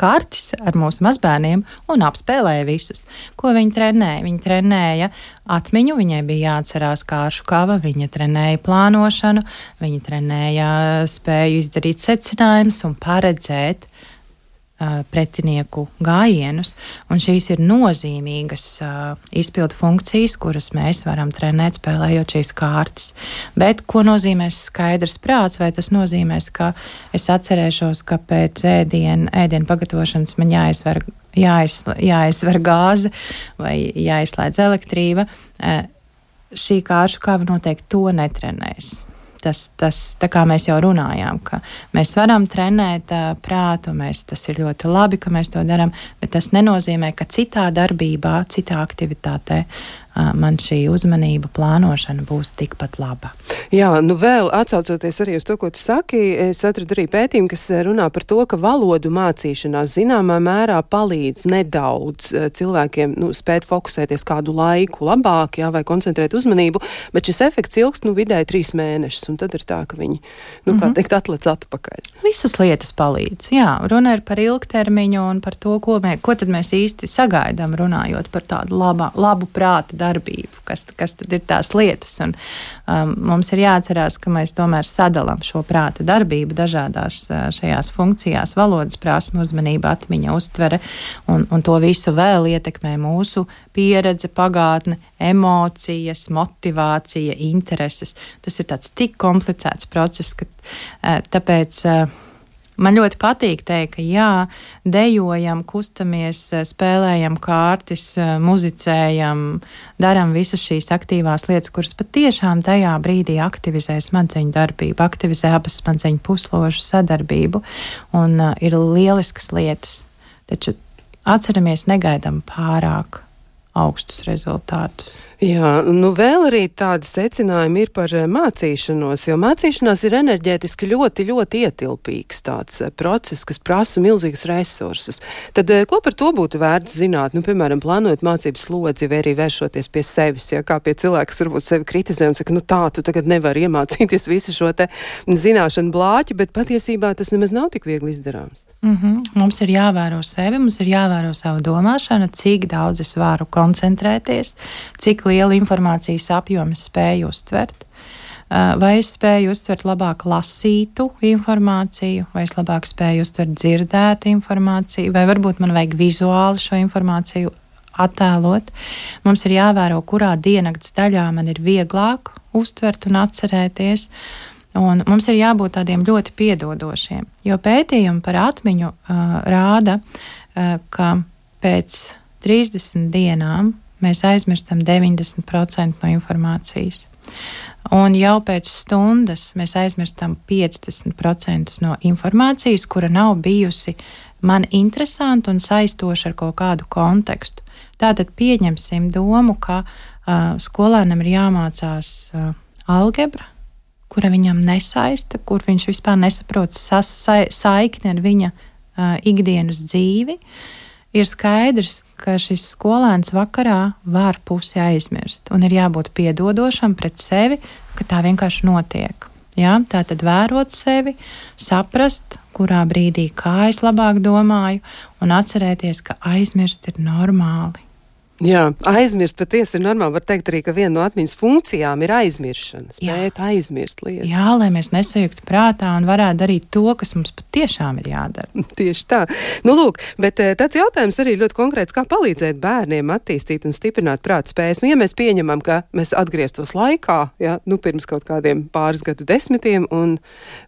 kartes ar mūsu mazbērniem un apspēlēja visus. Ko viņi trenēja? Viņi trenēja atmiņu, viņai bija jāatcerās kāršu kava, viņa trenēja plānošanu, viņa trenēja spēju izdarīt secinājumus un paredzēt pretinieku gājienus, un šīs ir nozīmīgas izpildu funkcijas, kuras mēs varam trenēt, spēlējot šīs kārtas. Bet ko nozīmē skaidrs prāts? Vai tas nozīmē, ka es atcerēšos, ka pēc ēdienu, ēdienu pagatavošanas man jāizver, jāiz, jāizver gāze vai jāizslēdz elektrība? Šī kāršu kava noteikti to netrenēs tas, tas kā mēs jau runājām, ka mēs varam trenēt uh, prātu, mēs, tas ir ļoti labi, ka mēs to darām, bet tas nenozīmē, ka citā darbībā, citā aktivitātē man šī uzmanība, plānošana būs tikpat laba. Jā, nu vēl atsaucoties arī uz to, ko tu saki, es atradu arī pētījumu, kas runā par to, ka valodu mācīšanās zināmā mērā palīdz nedaudz cilvēkiem nu, spēt fokusēties kādu laiku labāk, jā, vai koncentrēt uzmanību, bet šis efekts ilgst nu vidēji trīs mēnešus, un tad ir tā, ka viņi, nu, kā mm -hmm. teikt, atlec atpakaļ. Visas lietas palīdz, jā, runa ir par ilgtermiņu un par to, ko, mē, ko tad mēs īsti sagaidām runājot par tādu labā, labu prāta darbību, kas, kas tad ir tās lietas. Un, um, mums ir jāatcerās, ka mēs tomēr sadalām šo prāta darbību dažādās uh, šajās funkcijās, valodas prasme, uzmanība, atmiņa, uztvere, un, un to visu vēl ietekmē mūsu pieredze, pagātne, emocijas, motivācija, intereses. Tas ir tāds tik komplicēts process, ka uh, tāpēc. Uh, Man ļoti patīk teikt, ka jā, dejojam, kustamies, spēlējam kārtas, muzicējam, darām visas šīs aktīvās lietas, kuras patiešām tajā brīdī aktivizē smadzeņu darbību, aktivizē abas smadzeņu pusložu sadarbību un uh, ir lieliskas lietas. Taču atceramies, negaidām pārāk augstus rezultātus. Jā, nu vēl arī tādi secinājumi ir par eh, mācīšanos, jo mācīšanās ir enerģētiski ļoti, ļoti ietilpīgs tāds eh, process, kas prasa milzīgas resursus. Tad eh, ko par to būtu vērts zināt? Nu, piemēram, plānojot mācību slodzi vai arī vēršoties pie sevis, ja kā pie cilvēka, kas varbūt sevi kritizē un saka, nu tā, tu tagad nevari iemācīties visu šo te zināšanu blāķi, bet patiesībā tas nemaz nav tik viegli izdarāms. Mm -hmm. Mums ir jāvēro sevi, mums ir jāvēro savu domāšanu, cik daudz es varu koncentrēties, cik lielu informācijas apjomu spēju uztvert. Vai es spēju uztvert labāk lasītu informāciju, vai es labāk spēju uztvert dzirdētu informāciju, vai varbūt man vajag vizuāli šo informāciju attēlot. Mums ir jāvēro, kurā diennakts daļā man ir vieglāk uztvert un atcerēties. Un mums ir jābūt tādiem ļoti piedodošiem, jo pētījumi par atmiņu uh, rāda, uh, ka pēc 30 dienām mēs aizmirstam 90% no informācijas. Un jau pēc stundas mēs aizmirstam 50% no informācijas, kura nav bijusi man interesanta un saistoša ar kaut kādu kontekstu. Tātad pieņemsim domu, ka uh, skolēnam ir jāmācās uh, algebra, kura viņam nesaista, kur viņš vispār nesaprot sa sa saikni ar viņa uh, ikdienas dzīvi, ir skaidrs, ka šis skolēns vakarā var pusi aizmirst un ir jābūt piedodošam pret sevi, ka tā vienkārši notiek. Ja? Tā tad vērot sevi, saprast, kurā brīdī kā es labāk domāju, un atcerēties, ka aizmirst ir normāli. Jā, aizmirst patiesi ir normāli. Var teikt arī, ka viena no atmiņas funkcijām ir aizmiršana, spēt Jā. aizmirst lietas. Jā, lai mēs nesajuktu prātā un varētu darīt to, kas mums patiešām ir jādara. Tieši tā. Nu, lūk, bet eh, tāds jautājums arī ļoti konkrēts, kā palīdzēt bērniem attīstīt un stiprināt prāta spējas. Nu, ja mēs pieņemam, ka mēs atgrieztos laikā, ja, nu, pirms kaut kādiem pāris gadu desmitiem un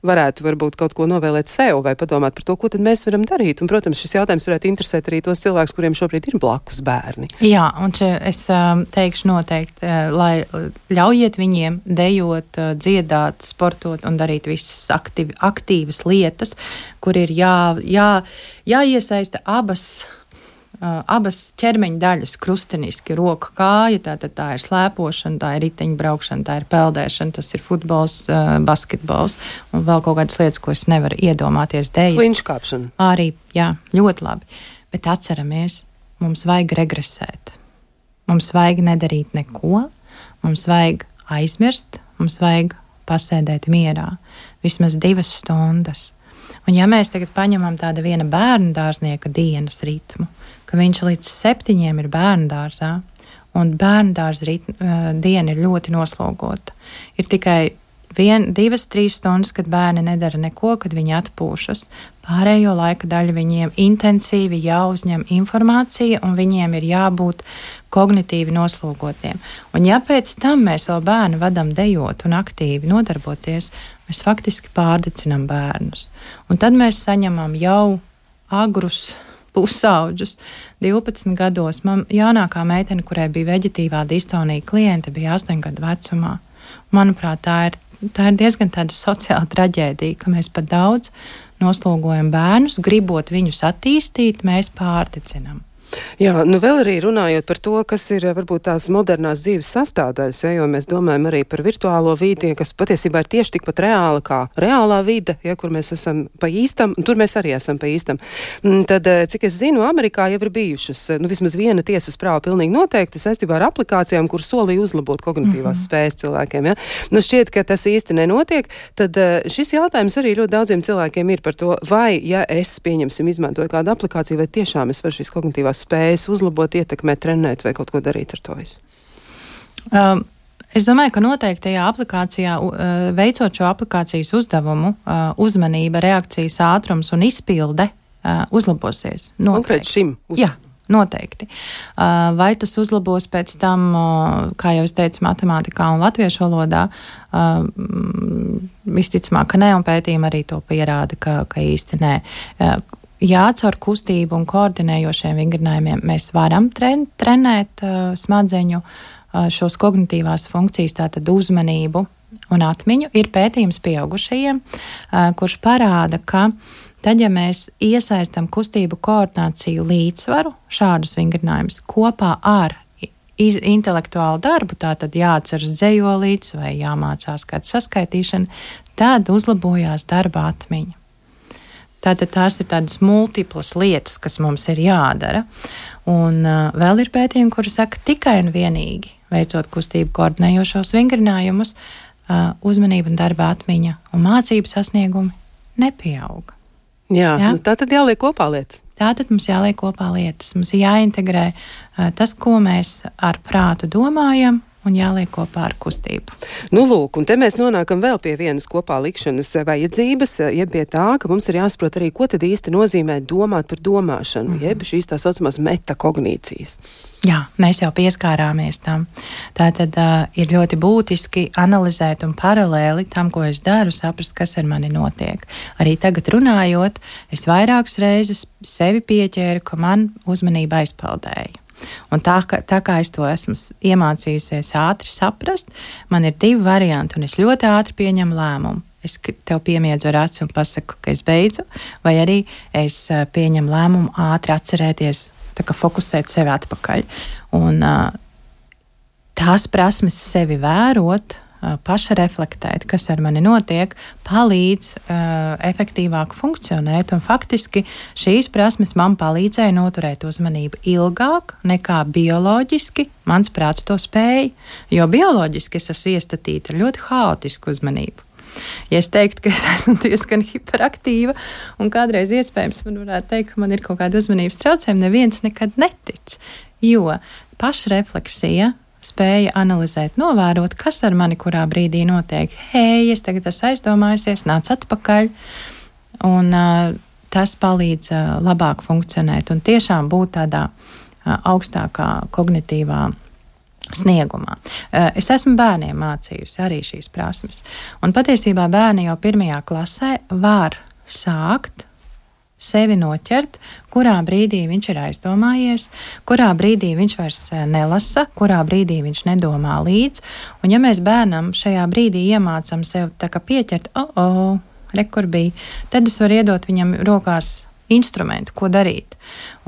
varētu varbūt kaut ko novēlēt sev vai padomāt par to, ko tad mēs varam darīt. Un, protams, šis jautājums varētu interesēt arī tos cilvēkus, kuriem šobrīd ir blakus bērni. Jā. Jā, un es um, teikšu noteikti, uh, lai ļaujiet viņiem dejot, uh, dziedāt, sportot un darīt visas aktīvi, aktīvas lietas, kur ir jā, jā, jāiesaista abas. Abas ķermeņa daļas, krusteniski, roka, kāja, tā, tā, ir slēpošana, tā ir riteņbraukšana, tā ir peldēšana, tas ir futbols, basketbols un vēl kaut kādas lietas, ko es nevaru iedomāties. Dēļas. Viņš kāpšana. Arī, jā, ļoti labi. Bet atceramies, mums vajag regresēt. Mums vajag nedarīt neko, mums vajag aizmirst, mums vajag pasēdēt mierā vismaz divas stundas. Un ja mēs tagad paņemam tādu viena bērnu dārznieka dienas ritmu, ka viņš līdz septiņiem ir bērnu dārzā, un bērnu dārza uh, diena ir ļoti noslogota, ir tikai vien, divas, trīs stundas, kad bērni nedara neko, kad viņi atpūšas. Pārējo laika daļu viņiem intensīvi jāuzņem informācija, un viņiem ir jābūt kognitīvi noslogotiem. Un ja pēc tam mēs vēl bērnu vadām dejot un aktīvi nodarboties, mēs faktiski pārdecinām bērnus. Un tad mēs saņemam jau agrus pusauģus. 12 gados man jaunākā meitene, kurai bija veģetīvā distonija kliente, bija 8 gadu vecumā. Manuprāt, tā ir tā ir diezgan tāda sociāla traģēdija, ka mēs pat daudz noslogojam bērnus, gribot viņus attīstīt, mēs pārticinām. Jā, nu vēl arī runājot par to, kas ir varbūt tās modernās dzīves sastāvdaļas, ja, jo mēs domājam arī par virtuālo vidi, kas patiesībā ir tieši tikpat reāla kā reālā vide, ja, kur mēs esam pa īstam, un tur mēs arī esam pa īstam. Mm, tad, eh, cik es zinu, Amerikā jau ir bijušas, eh, nu vismaz viena tiesas prāva pilnīgi noteikti saistībā ar aplikācijām, kur solīja uzlabot kognitīvās mm -hmm. spējas cilvēkiem. Ja. Nu šķiet, ka tas īsti nenotiek, tad eh, šis jautājums arī ļoti daudziem cilvēkiem ir par to, vai, ja es, pieņemsim, izmantoju kādu aplikāciju, vai tiešām es varu šīs kognitīvās spējas uzlabot, ietekmēt, trenēt vai kaut ko darīt ar to visu? Um. Es domāju, ka noteikti tajā aplikācijā, uh, veicot šo aplikācijas uzdevumu, uh, uzmanība, reakcijas ātrums un izpilde uh, uzlabosies. Konkrēti šim uzdevumam. Jā. Noteikti. Vai tas uzlabos pēc tam, kā jau es teicu, matemātikā un latviešu valodā? Visticamāk, ka nē, un pētījumi arī to pierāda, ka, ka īsti nē jā, caur kustību un koordinējošiem vingrinājumiem mēs varam tren, trenēt uh, smadzeņu uh, šos kognitīvās funkcijas, tātad uzmanību un atmiņu. Ir pētījums pieaugušajiem, uh, kurš parāda, ka tad, ja mēs iesaistam kustību koordināciju līdzsvaru, šādus vingrinājumus kopā ar iz, intelektuālu darbu, tātad jāatceras dzējolīts vai jāmācās kāda saskaitīšana, tad uzlabojās darba atmiņa. Tātad tās ir tādas multiplas lietas, kas mums ir jādara. Un uh, vēl ir pētījumi, kuri saka, tikai un vienīgi veicot kustību koordinējošos vingrinājumus, uh, uzmanība darba atmiņa un mācību sasniegumi nepieauga. Jā, Jā? Nu, tā tad jāliek kopā lietas. Tātad mums jāliek kopā lietas. Mums ir jāintegrē uh, tas, ko mēs ar prātu domājam, un jāliek kopā ar kustību. Nu, lūk, un te mēs nonākam vēl pie vienas kopā likšanas vajadzības, jeb pie tā, ka mums ir jāsaprot arī, ko tad īsti nozīmē domāt par domāšanu, mm -hmm. jeb šīs tā saucamās metakognīcijas. Jā, mēs jau pieskārāmies tam. Tā tad uh, ir ļoti būtiski analizēt un paralēli tam, ko es daru, saprast, kas ar mani notiek. Arī tagad runājot, es vairākas reizes sevi pieķēru, ka man uzmanība aizpeldēja. Un tā, ka, tā kā es to esmu iemācījusies ātri saprast, man ir divi varianti, un es ļoti ātri pieņemu lēmumu. Es tev piemiedzu ar aci un pasaku, ka es beidzu, vai arī es pieņemu lēmumu ātri atcerēties, kā fokusēt sevi atpakaļ. Un, tās prasmes sevi vērot, pašreflektēt, kas ar mani notiek, palīdz uh, efektīvāk funkcionēt. Un faktiski šīs prasmes man palīdzēja noturēt uzmanību ilgāk nekā bioloģiski mans prāts to spēja. Jo bioloģiski es esmu iestatīta ar ļoti haotisku uzmanību. Ja es teiktu, ka es esmu diezgan hiperaktīva un kādreiz iespējams man varētu teikt, ka man ir kaut kāda uzmanības traucējuma, neviens nekad netic. Jo pašrefleksija spēja analizēt, novērot, kas ar mani kurā brīdī notiek. Hei, es tagad esmu aizdomājusies, nāc atpakaļ. Un, uh, tas palīdz uh, labāk funkcionēt un tiešām būt tādā uh, augstākā kognitīvā sniegumā. Es esmu bērniem mācījusi arī šīs prasmes. Un patiesībā bērni jau pirmajā klasē var sākt sevi noķert, kurā brīdī viņš ir aizdomājies, kurā brīdī viņš vairs nelasa, kurā brīdī viņš nedomā līdzi. Un, ja mēs bērnam šajā brīdī iemācām sev pieķert, oh, oh, rekur bija, tad es varu iedot viņam rokās instrumentu, ko darīt.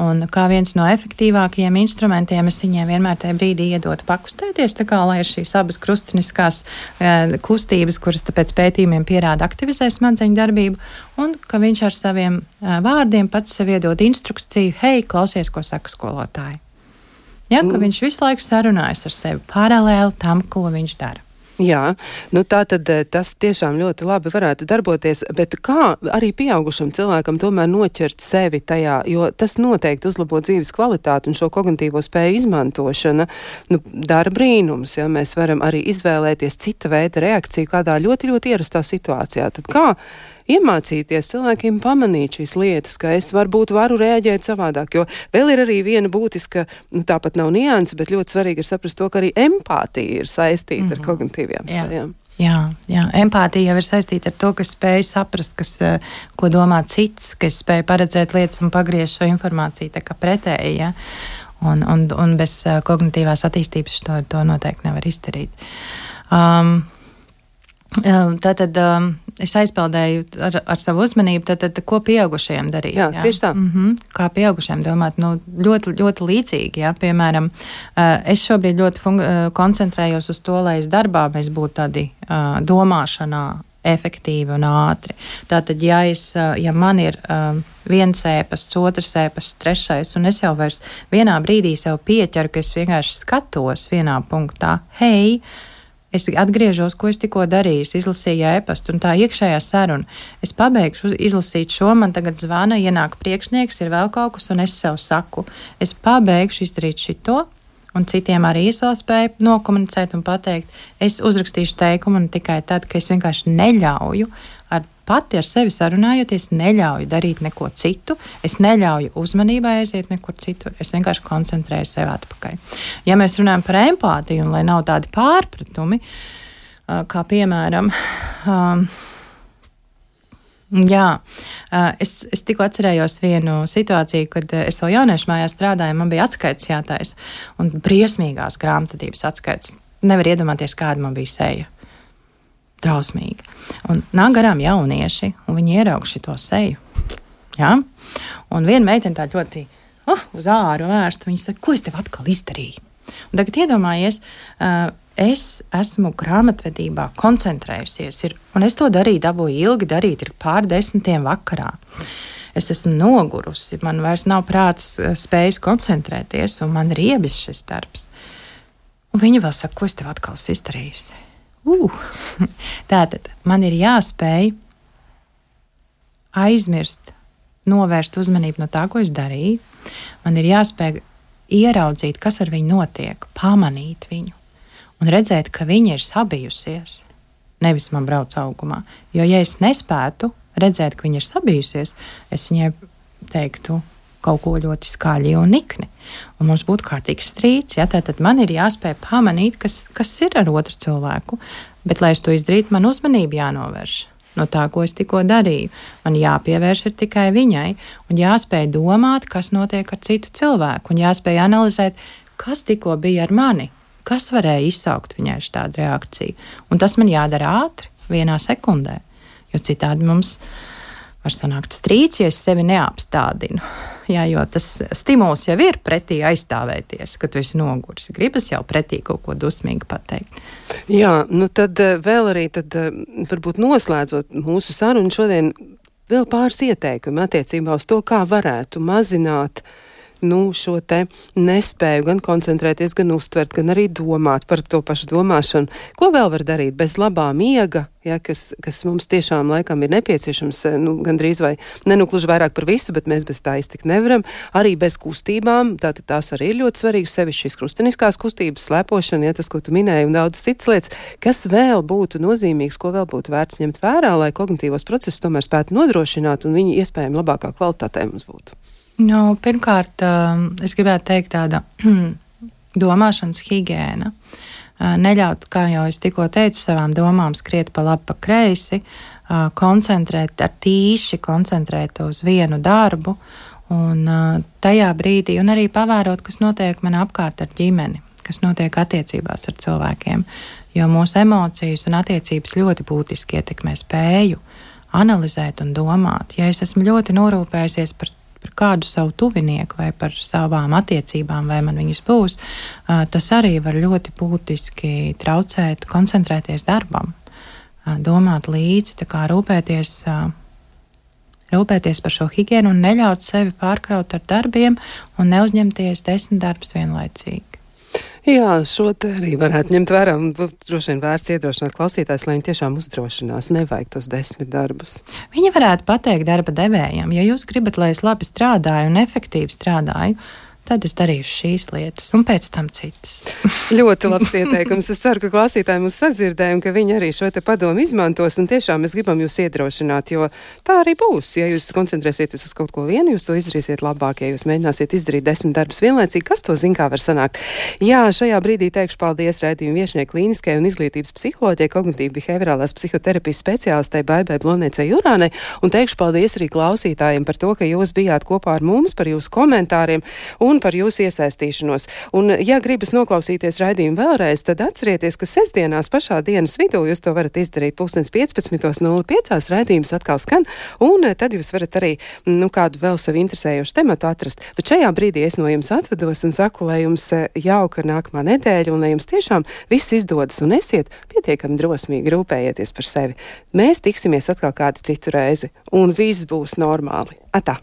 Un kā viens no efektīvākajiem instrumentiem, es viņiem vienmēr tajā brīdī iedotu pakustēties, kā lai ir šīs abas krustiniskās e, kustības, kuras pēc pētījumiem pierāda aktivizē smadzeņu darbību, un ka viņš ar saviem e, vārdiem pats sev iedod instrukciju, hei, klausies, ko saka skolotāji. Ja, ka mm. viņš visu laiku sarunājas ar sevi paralēli tam, ko viņš dara. Jā, nu tā tad eh, tas tiešām ļoti labi varētu darboties, bet kā arī pieaugušam cilvēkam tomēr noķert sevi tajā, jo tas noteikti uzlabo dzīves kvalitāti un šo kognitīvo spēju izmantošana, nu, dara brīnums, ja mēs varam arī izvēlēties cita veida reakciju kādā ļoti, ļoti ierastā situācijā. Tad kā iemācīties cilvēkiem pamanīt šīs lietas, ka es varbūt varu reaģēt savādāk. Jo vēl ir arī viena būtiska, nu tāpat nav nianses, bet ļoti svarīgi ir saprast to, ka arī empātija ir saistīta mm -hmm. ar mhm. kognitīviem spējām. Jā, jā, empātija jau ir saistīta ar to, ka spēj saprast, kas, eh, ko domā cits, ka spēj paredzēt lietas un pagriezt šo informāciju pretēji. Ja? Un, un, un bez eh, kognitīvās attīstības to, to noteikti nevar izdarīt. Um, Tātad um, es aizpildēju ar, ar savu uzmanību, tad, tad, ko pieaugušajiem darīt. Jā, jā? tieši tā. Mm -hmm. Kā pieaugušajiem domāt, nu, ļoti, ļoti līdzīgi. Jā? Piemēram, es šobrīd ļoti koncentrējos uz to, lai es darbā mēs būtu tādi domāšanā efektīvi un ātri. Tātad, ja, es, ja man ir um, viens ēpasts, otrs ēpasts, trešais, un es jau vairs vienā brīdī sev pieķeru, ka es vienkārši skatos vienā punktā, hei, Es atgriežos, ko es tikko darīju, izlasīju e-pastu, un tā iekšējā saruna. Es pabeigšu izlasīt šo, man tagad zvana, ienāk priekšnieks, ir vēl kaut kas, un es sev saku, es pabeigšu izdarīt šito. Un citiem arī es vēl spēju nokomunicēt un pateikt, es uzrakstīšu teikumu, tikai tad, kad es vienkārši neļauju pati ar sevi sarunājoties, neļauju darīt neko citu, es neļauju uzmanībai aiziet nekur citur, es vienkārši koncentrēju sevi atpakaļ. Ja mēs runājam par empātiju, un lai nav tādi pārpratumi, kā piemēram, um, Jā, es, es tikko atcerējos vienu situāciju, kad es vēl jauniešu mājā strādāju. Man bija atskaites jātaisa un briesmīgās grāmatvedības atskaites. Nevar iedomāties, kāda man bija seja drausmīga. Un nāk garām jaunieši, un viņi ieraug šo seju. Ja? Un viena meitene tā ļoti uh, uz āru vērsta. Viņa saka, ko es tev atkal izdarīju? Un tagad iedomājies, uh, es esmu grāmatvedībā koncentrējusies, ir, un es to darīju, dabūju ilgi darīt, ir pār desmitiem vakarā. Es esmu nogurusi, man vairs nav prāts spējas koncentrēties, un man ir iebis šis darbs. Un viņa vēl saka, ko es tev atkal esmu izdarījusi? Uh. Tātad man ir jāspēj aizmirst, novērst uzmanību no tā, ko es darīju. Man ir jāspēj ieraudzīt, kas ar viņu notiek, pamanīt viņu un redzēt, ka viņa ir sabijusies. Nevis man brauc augumā. Jo, ja es nespētu redzēt, ka viņa ir sabijusies, es viņai teiktu, kaut ko ļoti skaļi un nikni. Un mums būtu kārtīgs strīds. Ja? Tad man ir jāspēj pamanīt, kas, kas ir ar otru cilvēku. Bet, lai es to izdarītu, man uzmanība jānovērš no tā, ko es tikko darīju. Man jāpievērš tikai viņai, un jāspēj domāt, kas notiek ar citu cilvēku, un jāspēj analizēt, kas tikko bija ar mani, kas varēja izsaukt viņai šādu reakciju. Un tas man jādara ātri, vienā sekundē, jo citādi mums ir var sanākt strīds, ja es sevi neapstādinu. Jā, jo tas stimuls jau ir pretī aizstāvēties, ka tu esi noguris. Gribas jau pretī kaut ko dusmīgi pateikt. Jā, nu tad eh, vēl arī tad eh, varbūt noslēdzot mūsu sarunu šodien vēl pāris ieteikumi attiecībā uz to, kā varētu mazināt nu, šo te nespēju gan koncentrēties, gan uztvert, gan arī domāt par to pašu domāšanu. Ko vēl var darīt bez labā miega, ja, kas, kas mums tiešām laikam ir nepieciešams, eh, nu, gandrīz vai nenukluži vairāk par visu, bet mēs bez tā iztikt nevaram. Arī bez kustībām, tātad tās arī ir ļoti svarīgas, sevišķi šīs krusteniskās kustības, slēpošana, ja tas, ko tu minēji, un daudz citas lietas, kas vēl būtu nozīmīgs, ko vēl būtu vērts ņemt vērā, lai kognitīvos procesus tomēr spētu nodrošināt un viņi iespējami labākā kvalitātē mums būtu. Nu, pirmkārt, um, es gribētu teikt, tāda domāšanas higiēna. Uh, neļaut, kā jau es tikko teicu, savām domām skriet pa labi, pa kreisi, uh, koncentrēt, ar tīši koncentrēt uz vienu darbu, un uh, tajā brīdī, un arī pavērot, kas notiek man apkārt ar ģimeni, kas notiek attiecībās ar cilvēkiem, jo mūsu emocijas un attiecības ļoti būtiski ietekmē spēju analizēt un domāt. Ja es esmu ļoti norūpējusies par par kādu savu tuvinieku vai par savām attiecībām, vai man viņas būs, tas arī var ļoti būtiski traucēt koncentrēties darbam, domāt līdzi, kā rūpēties. Rūpēties par šo higiēnu un neļaut sevi pārkraut ar darbiem un neuzņemties desmit darbus vienlaicīgi. Jā, šo te arī varētu ņemt vērā un droši vien vērts iedrošināt klausītājs, lai viņi tiešām uzdrošinās, nevajag tos desmit darbus. Viņi varētu pateikt darba devējiem, ja jūs gribat, lai es labi strādāju un efektīvi strādāju, tad es darīšu šīs lietas, un pēc tam citas. ļoti labs ieteikums. Es ceru, ka klausītāji mūs sadzirdēja un ka viņi arī šo padomu izmantos. Tiešām mēs gribam jūs iedrošināt, jo tā arī būs. Ja jūs koncentrēsieties uz kaut ko vienu, jūs to izdarīsiet labāk. Ja jūs mēģināsiet izdarīt desmit darbus vienlaicīgi, kas to zina, kā var sanākt. Jā, šajā brīdī teikšu paldies raidījumu viešnieki klīniskajai un izglītības psiholoģijai, kognitīvi behaviorālās psihoterapijas speciālistei Baibai Blomniecei Jurānai. Un teikšu paldies arī klausītājiem par to, ka jūs bijāt kopā ar mums, par jūsu komentāriem un par jūsu iesaistīšanos. Un, ja gribas noklausīties raidījumu vēlreiz, tad atcerieties, ka sestdienās pašā dienas vidū jūs to varat izdarīt 15.05. raidījums atkal skan, un eh, tad jūs varat arī nu, kādu vēl sevi interesējošu tematu atrast. Bet šajā brīdī es no jums atvados un saku, lai jums eh, jauka nākamā nedēļa un lai jums tiešām viss izdodas un esiet pietiekami drosmīgi rūpējieties par sevi. Mēs tiksimies atkal kādu citu reizi, un viss būs normāli. Atā!